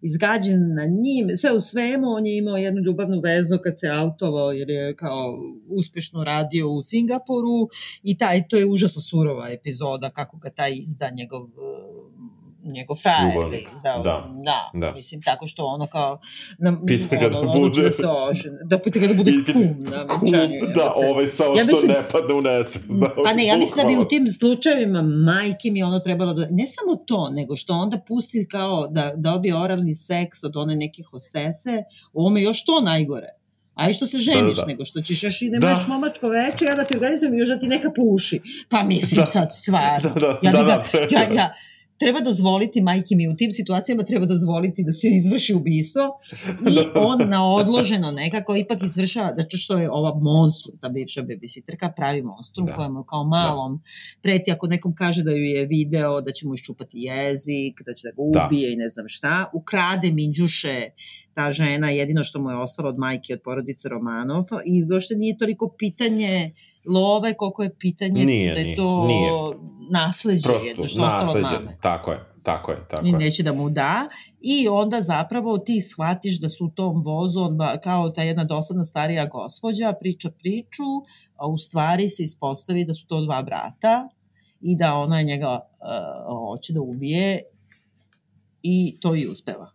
izgađen na njim. Sve u svemu on je imao jednu ljubavnu vezu kad se autovao jer je kao uspešno radio u Singapuru i taj, to je užasno surova epizoda kako ga taj izda njegov njegov frajer ga izdao. Da, da, da, mislim, tako što ono kao... Na, [laughs] pita ga ono, da bude... Da, se ožen, da pita ga da bude pita, kum na venčanju. Da, ovaj samo ja što mislim, ne padne u nesvest. Da, pa ne, ja mislim da bi u tim slučajevima majke mi ono trebalo da... Ne samo to, nego što onda pusti kao da dobije oralni seks od one neke hostese, ovo me još to najgore. Aj što se ženiš, da, da, da. nego što ćeš još idem da. momačko veče, ja da ti organizujem i još da ti neka puši. Pa mislim da. sad stvarno. Da, da, ja, da, da, da, ja, ja, treba dozvoliti, majke mi u tim situacijama treba dozvoliti da se izvrši ubistvo [laughs] i on na odloženo nekako ipak izvršava, da što je ova monstrum, ta bivša babysitterka, pravi monstrum da. kojemu kao malom da. preti ako nekom kaže da ju je video, da će mu iščupati jezik, da će da ga da. ubije da. i ne znam šta, ukrade minđuše ta žena, jedino što mu je ostalo od majke, od porodice Romanov i uopšte nije toliko pitanje love, koliko je pitanje nije, da je to nije. nasleđe Prosto, jedno što nasleđe, ostalo od mame. Tako je, tako je, tako I neće da mu da i onda zapravo ti shvatiš da su u tom vozu on kao ta jedna dosadna starija gospođa priča priču, a u stvari se ispostavi da su to dva brata i da ona njega uh, hoće da ubije i to i uspeva.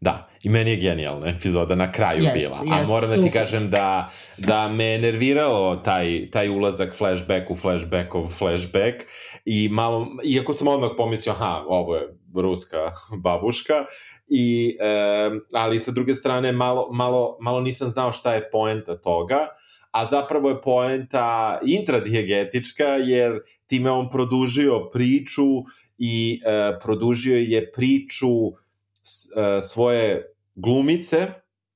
Da, i meni je genijalna epizoda na kraju yes, bila. A yes, moram super. da ti kažem da, da me je nerviralo taj, taj ulazak flashback u flashbackov flashback i malo, iako sam odmah pomislio, aha, ovo je ruska [laughs] babuška, i, e, ali sa druge strane malo, malo, malo nisam znao šta je poenta toga, a zapravo je poenta intradijegetička, jer time on produžio priču i e, produžio je priču E, svoje glumice,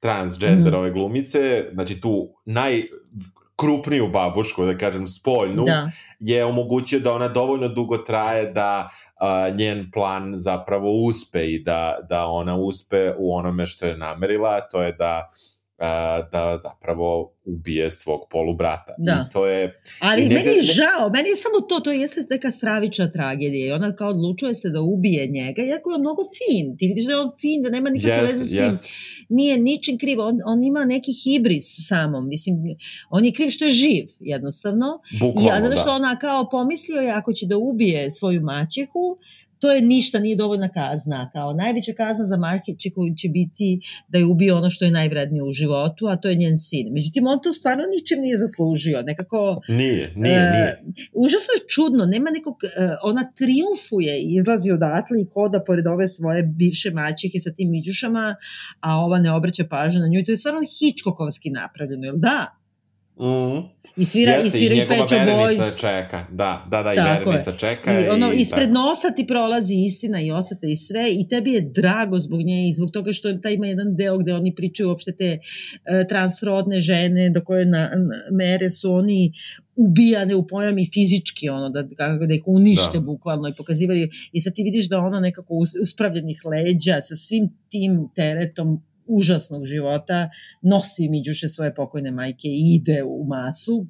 transgenderove mm. glumice, znači tu najkrupniju babušku, da kažem spoljnu, da. je omogućio da ona dovoljno dugo traje da uh, njen plan zapravo uspe i da, da ona uspe u onome što je namerila, to je da uh, da zapravo ubije svog polubrata. Da. I to je... Ali ne, meni je žao, meni je samo to, to je neka stravična tragedija i ona kao odlučuje se da ubije njega, iako je mnogo fin. Ti vidiš da je on fin, da nema nikakve yes, veze s tim. Yes. Nije ničim kriv, on, on ima neki hibris samom, mislim, on je kriv što je živ, jednostavno. Bukvalno, I ja, zato što da. ona kao pomislio je ako će da ubije svoju maćehu, to je ništa, nije dovoljna kazna. Kao najveća kazna za Markića koji će biti da je ubio ono što je najvrednije u životu, a to je njen sin. Međutim, on to stvarno ničem nije zaslužio. Nekako... Nije, nije, e, nije. Užasno je čudno, nema nekog... E, ona triumfuje i izlazi odatle i koda pored ove svoje bivše maćehe sa tim miđušama, a ova ne obraća pažnju na nju. I to je stvarno Hitchcockovski napravljeno, jel da? Mm. I svira, Jeste, i svira i Pet Boys. čeka, da, da, da, i Tako Verenica čeka. I, ono, i ispred tako. nosa ti prolazi istina i osveta i sve i tebi je drago zbog nje i zbog toga što ta ima jedan deo gde oni pričaju uopšte te uh, transrodne žene do koje na, na, mere su oni ubijane u pojam i fizički, ono, da, kako da ih unište da. bukvalno i pokazivali. I sad ti vidiš da ona nekako uspravljenih leđa sa svim tim teretom užasnog života, nosi miđuše svoje pokojne majke i ide u masu,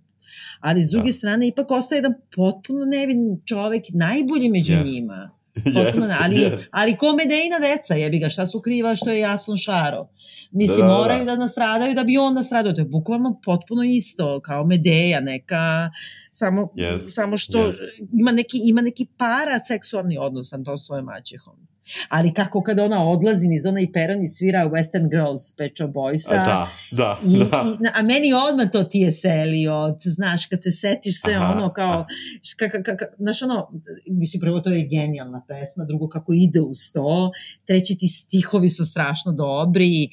ali s druge da. strane ipak ostaje jedan potpuno nevin čovek, najbolji među yes. njima. [laughs] Potpuno, yes, ali, yes. ali ko Medejna deca, jebi ga, šta su kriva što je Jason Šaro? Mislim, da, da, da. moraju da nastradaju da bi on nastradao. To je bukvalno potpuno isto, kao Medeja neka, samo, yes, samo što yes. ima, neki, ima neki para seksualni odnos sa tom svojom maćehom. Ali kako kada ona odlazi niz onaj peron i svira Western Girls Pecho Boysa. A da, da, i, da. I, a meni odmah to ti je selio, znaš, kad se setiš sve aha, ono kao, ka, ka, ka, znaš ono, mislim, prvo to je genijalna pesma, drugo kako ide uz to, treći ti stihovi su strašno dobri,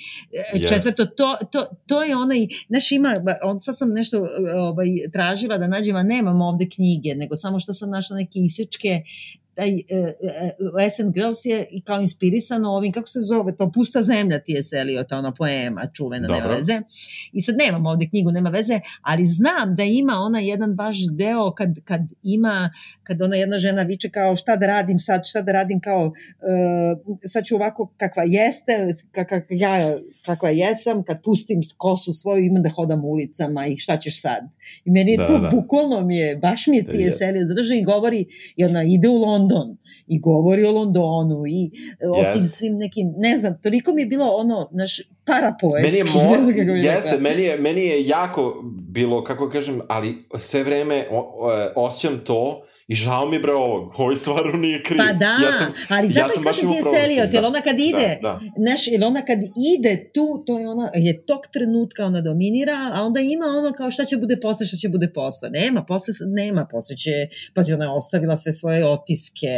yes. četvrto, to, to, to je onaj, znaš, ima, on, sad sam nešto ovaj, tražila da nađem, a nemam ovde knjige, nego samo što sam našla neke isječke taj uh, Essen Girls je i kao inspirisano ovim, kako se zove to, Pusta zemlja ti je selio, ta ona poema čuvena, Dobro. nema veze. I sad nemam ovde knjigu, nema veze, ali znam da ima ona jedan baš deo kad, kad ima, kad ona jedna žena viče kao šta da radim sad, šta da radim kao uh, sad ću ovako kakva jeste, kakva, ja kakva jesam, kad pustim kosu svoju imam da hodam ulicama i šta ćeš sad. I meni je da, to da. bukvalno mi je, baš mi je ti je selio, zato što i govori, i ona ide u London i govori o Londonu i o yes. tim svim nekim, ne znam, toliko mi je bilo ono, naš parapoetski. Meni je, [laughs] mo, jeste, meni je, meni je jako bilo, kako kažem, ali sve vreme o, o, osjećam to I žao mi bre ovog, ovo stvarno nije kriv. Pa da, ja sam, ali zato ja kažem ti je selio, da. jer ona kad ide, da, da. Znaš, jer ona kad ide tu, to je ona, je tog trenutka ona dominira, a onda ima ono kao šta će bude posle, šta će bude posle. Nema, posle nema, posle će, pazi, ona je ostavila sve svoje otiske,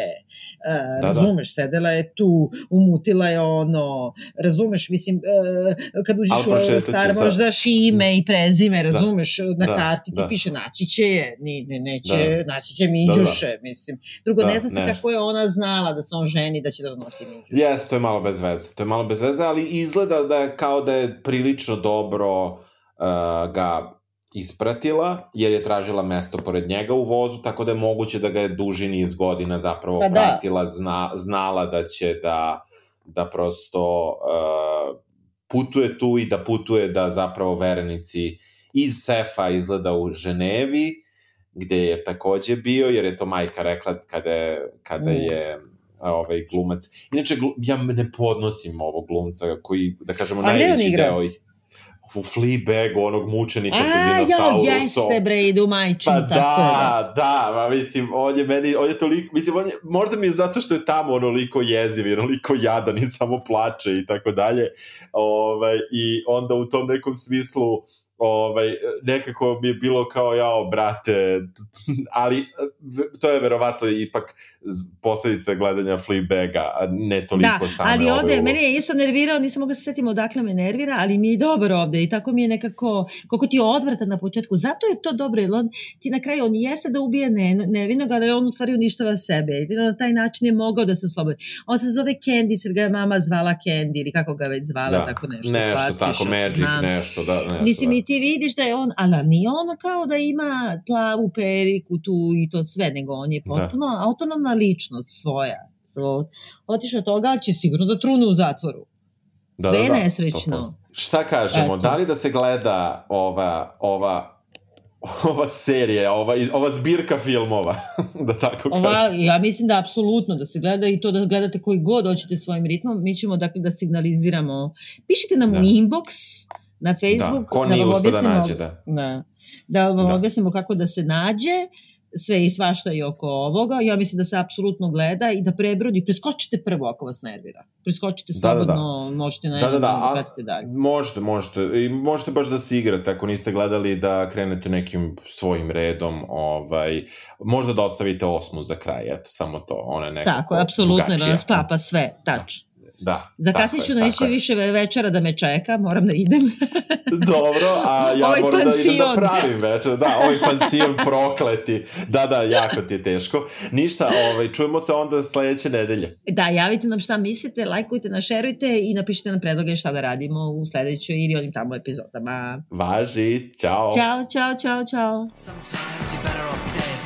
uh, da, razumeš, da. sedela je tu, umutila je ono, razumeš, mislim, uh, kad uđeš u star, moraš daš ime i prezime, da. razumeš, da, na karti ti da. piše naći će je, ni, ne, neće, da. naći će mi da, Minđuše, da. mislim. Drugo, da, ne zna se kako je ona znala da se on ženi da će da donosi Minđuše. Jes, to je malo bez veze. To je malo bez veze, ali izgleda da je kao da je prilično dobro uh, ga ispratila, jer je tražila mesto pored njega u vozu, tako da je moguće da ga je duži niz godina zapravo pa da. pratila, zna, znala da će da, da prosto uh, putuje tu i da putuje da zapravo verenici iz Sefa izgleda u Ženevi, gde je takođe bio, jer je to majka rekla kada, kada mm. je ovaj glumac. Inače, ja ne podnosim ovog glumca koji, da kažemo, najveći deo ih u Fleabag, onog mučenika sa dinosaurusom. A, jo, jeste bre, ide u majčinu, pa tako da, da, ma mislim, on je meni, on je toliko, mislim, on je, možda mi je zato što je tamo onoliko jeziv i onoliko jadan i samo plače i tako dalje, ovaj, i onda u tom nekom smislu, ovaj, nekako mi je bilo kao, jao, brate, ali to je verovato ipak posledica gledanja Fleabaga, a ne toliko da, same ali ovde, ove mene je isto nervirao, nisam mogla se setiti odakle me nervira, ali mi je dobro ovde i tako mi je nekako, koliko ti je odvratan na početku, zato je to dobro, jer on, ti na kraju, on jeste da ubije ne, nevinog, ali on u stvari uništava sebe, i na taj način je mogao da se slobodi. On se zove Candy, jer ga je mama zvala Candy, ili kako ga već zvala, da, tako nešto. Nešto, slatkiš, tako, Magic, znam. nešto, da, nešto. Mislim, da. i ti vidiš da je on, ali nije on kao da ima plavu periku tu i to sve, nego on je da. potpuno da. autonomna ličnost svoja. So, otiša toga će sigurno da trune u zatvoru. Da, sve da, da, nesrećno. Šta kažemo, Eto. da li da se gleda ova, ova ova serija, ova, ova zbirka filmova, [laughs] da tako kažem. Ova, ja mislim da apsolutno da se gleda i to da gledate koji god hoćete svojim ritmom. Mi ćemo dakle da signaliziramo. Pišite nam da. u inbox, na Facebook. Da, ko nije da uspio da nađe, da. Da, da vam da. objasnimo kako da se nađe sve i svašta i oko ovoga. Ja mislim da se apsolutno gleda i da prebrodi. Preskočite prvo ako vas nervira. Preskočite slobodno, da, da, da. možete na da, da, da, da pratite dalje. Možete, možete. I možete baš da se igrate ako niste gledali da krenete nekim svojim redom. Ovaj, možda da ostavite osmu za kraj, eto, samo to. Ona je nekako Tako, apsolutno, da sklapa sve, tačno. Da. Zakasnit ću neće više večera da me čeka, moram da idem. [laughs] Dobro, a [laughs] ja ovaj moram pansion. da idem da pravim večer. Da, ovaj pansion prokleti. Da, da, jako ti je teško. Ništa, ovaj, čujemo se onda sledeće nedelje. Da, javite nam šta mislite, lajkujte, našerujte i napišite nam predloge šta da radimo u sledećoj ili onim tamo epizodama. Važi, čao. Ćao, čao, čao, čao. Sometimes you're better off dead,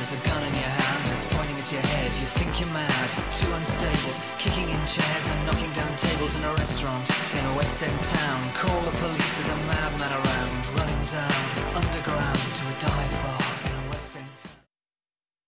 in town. Call the police,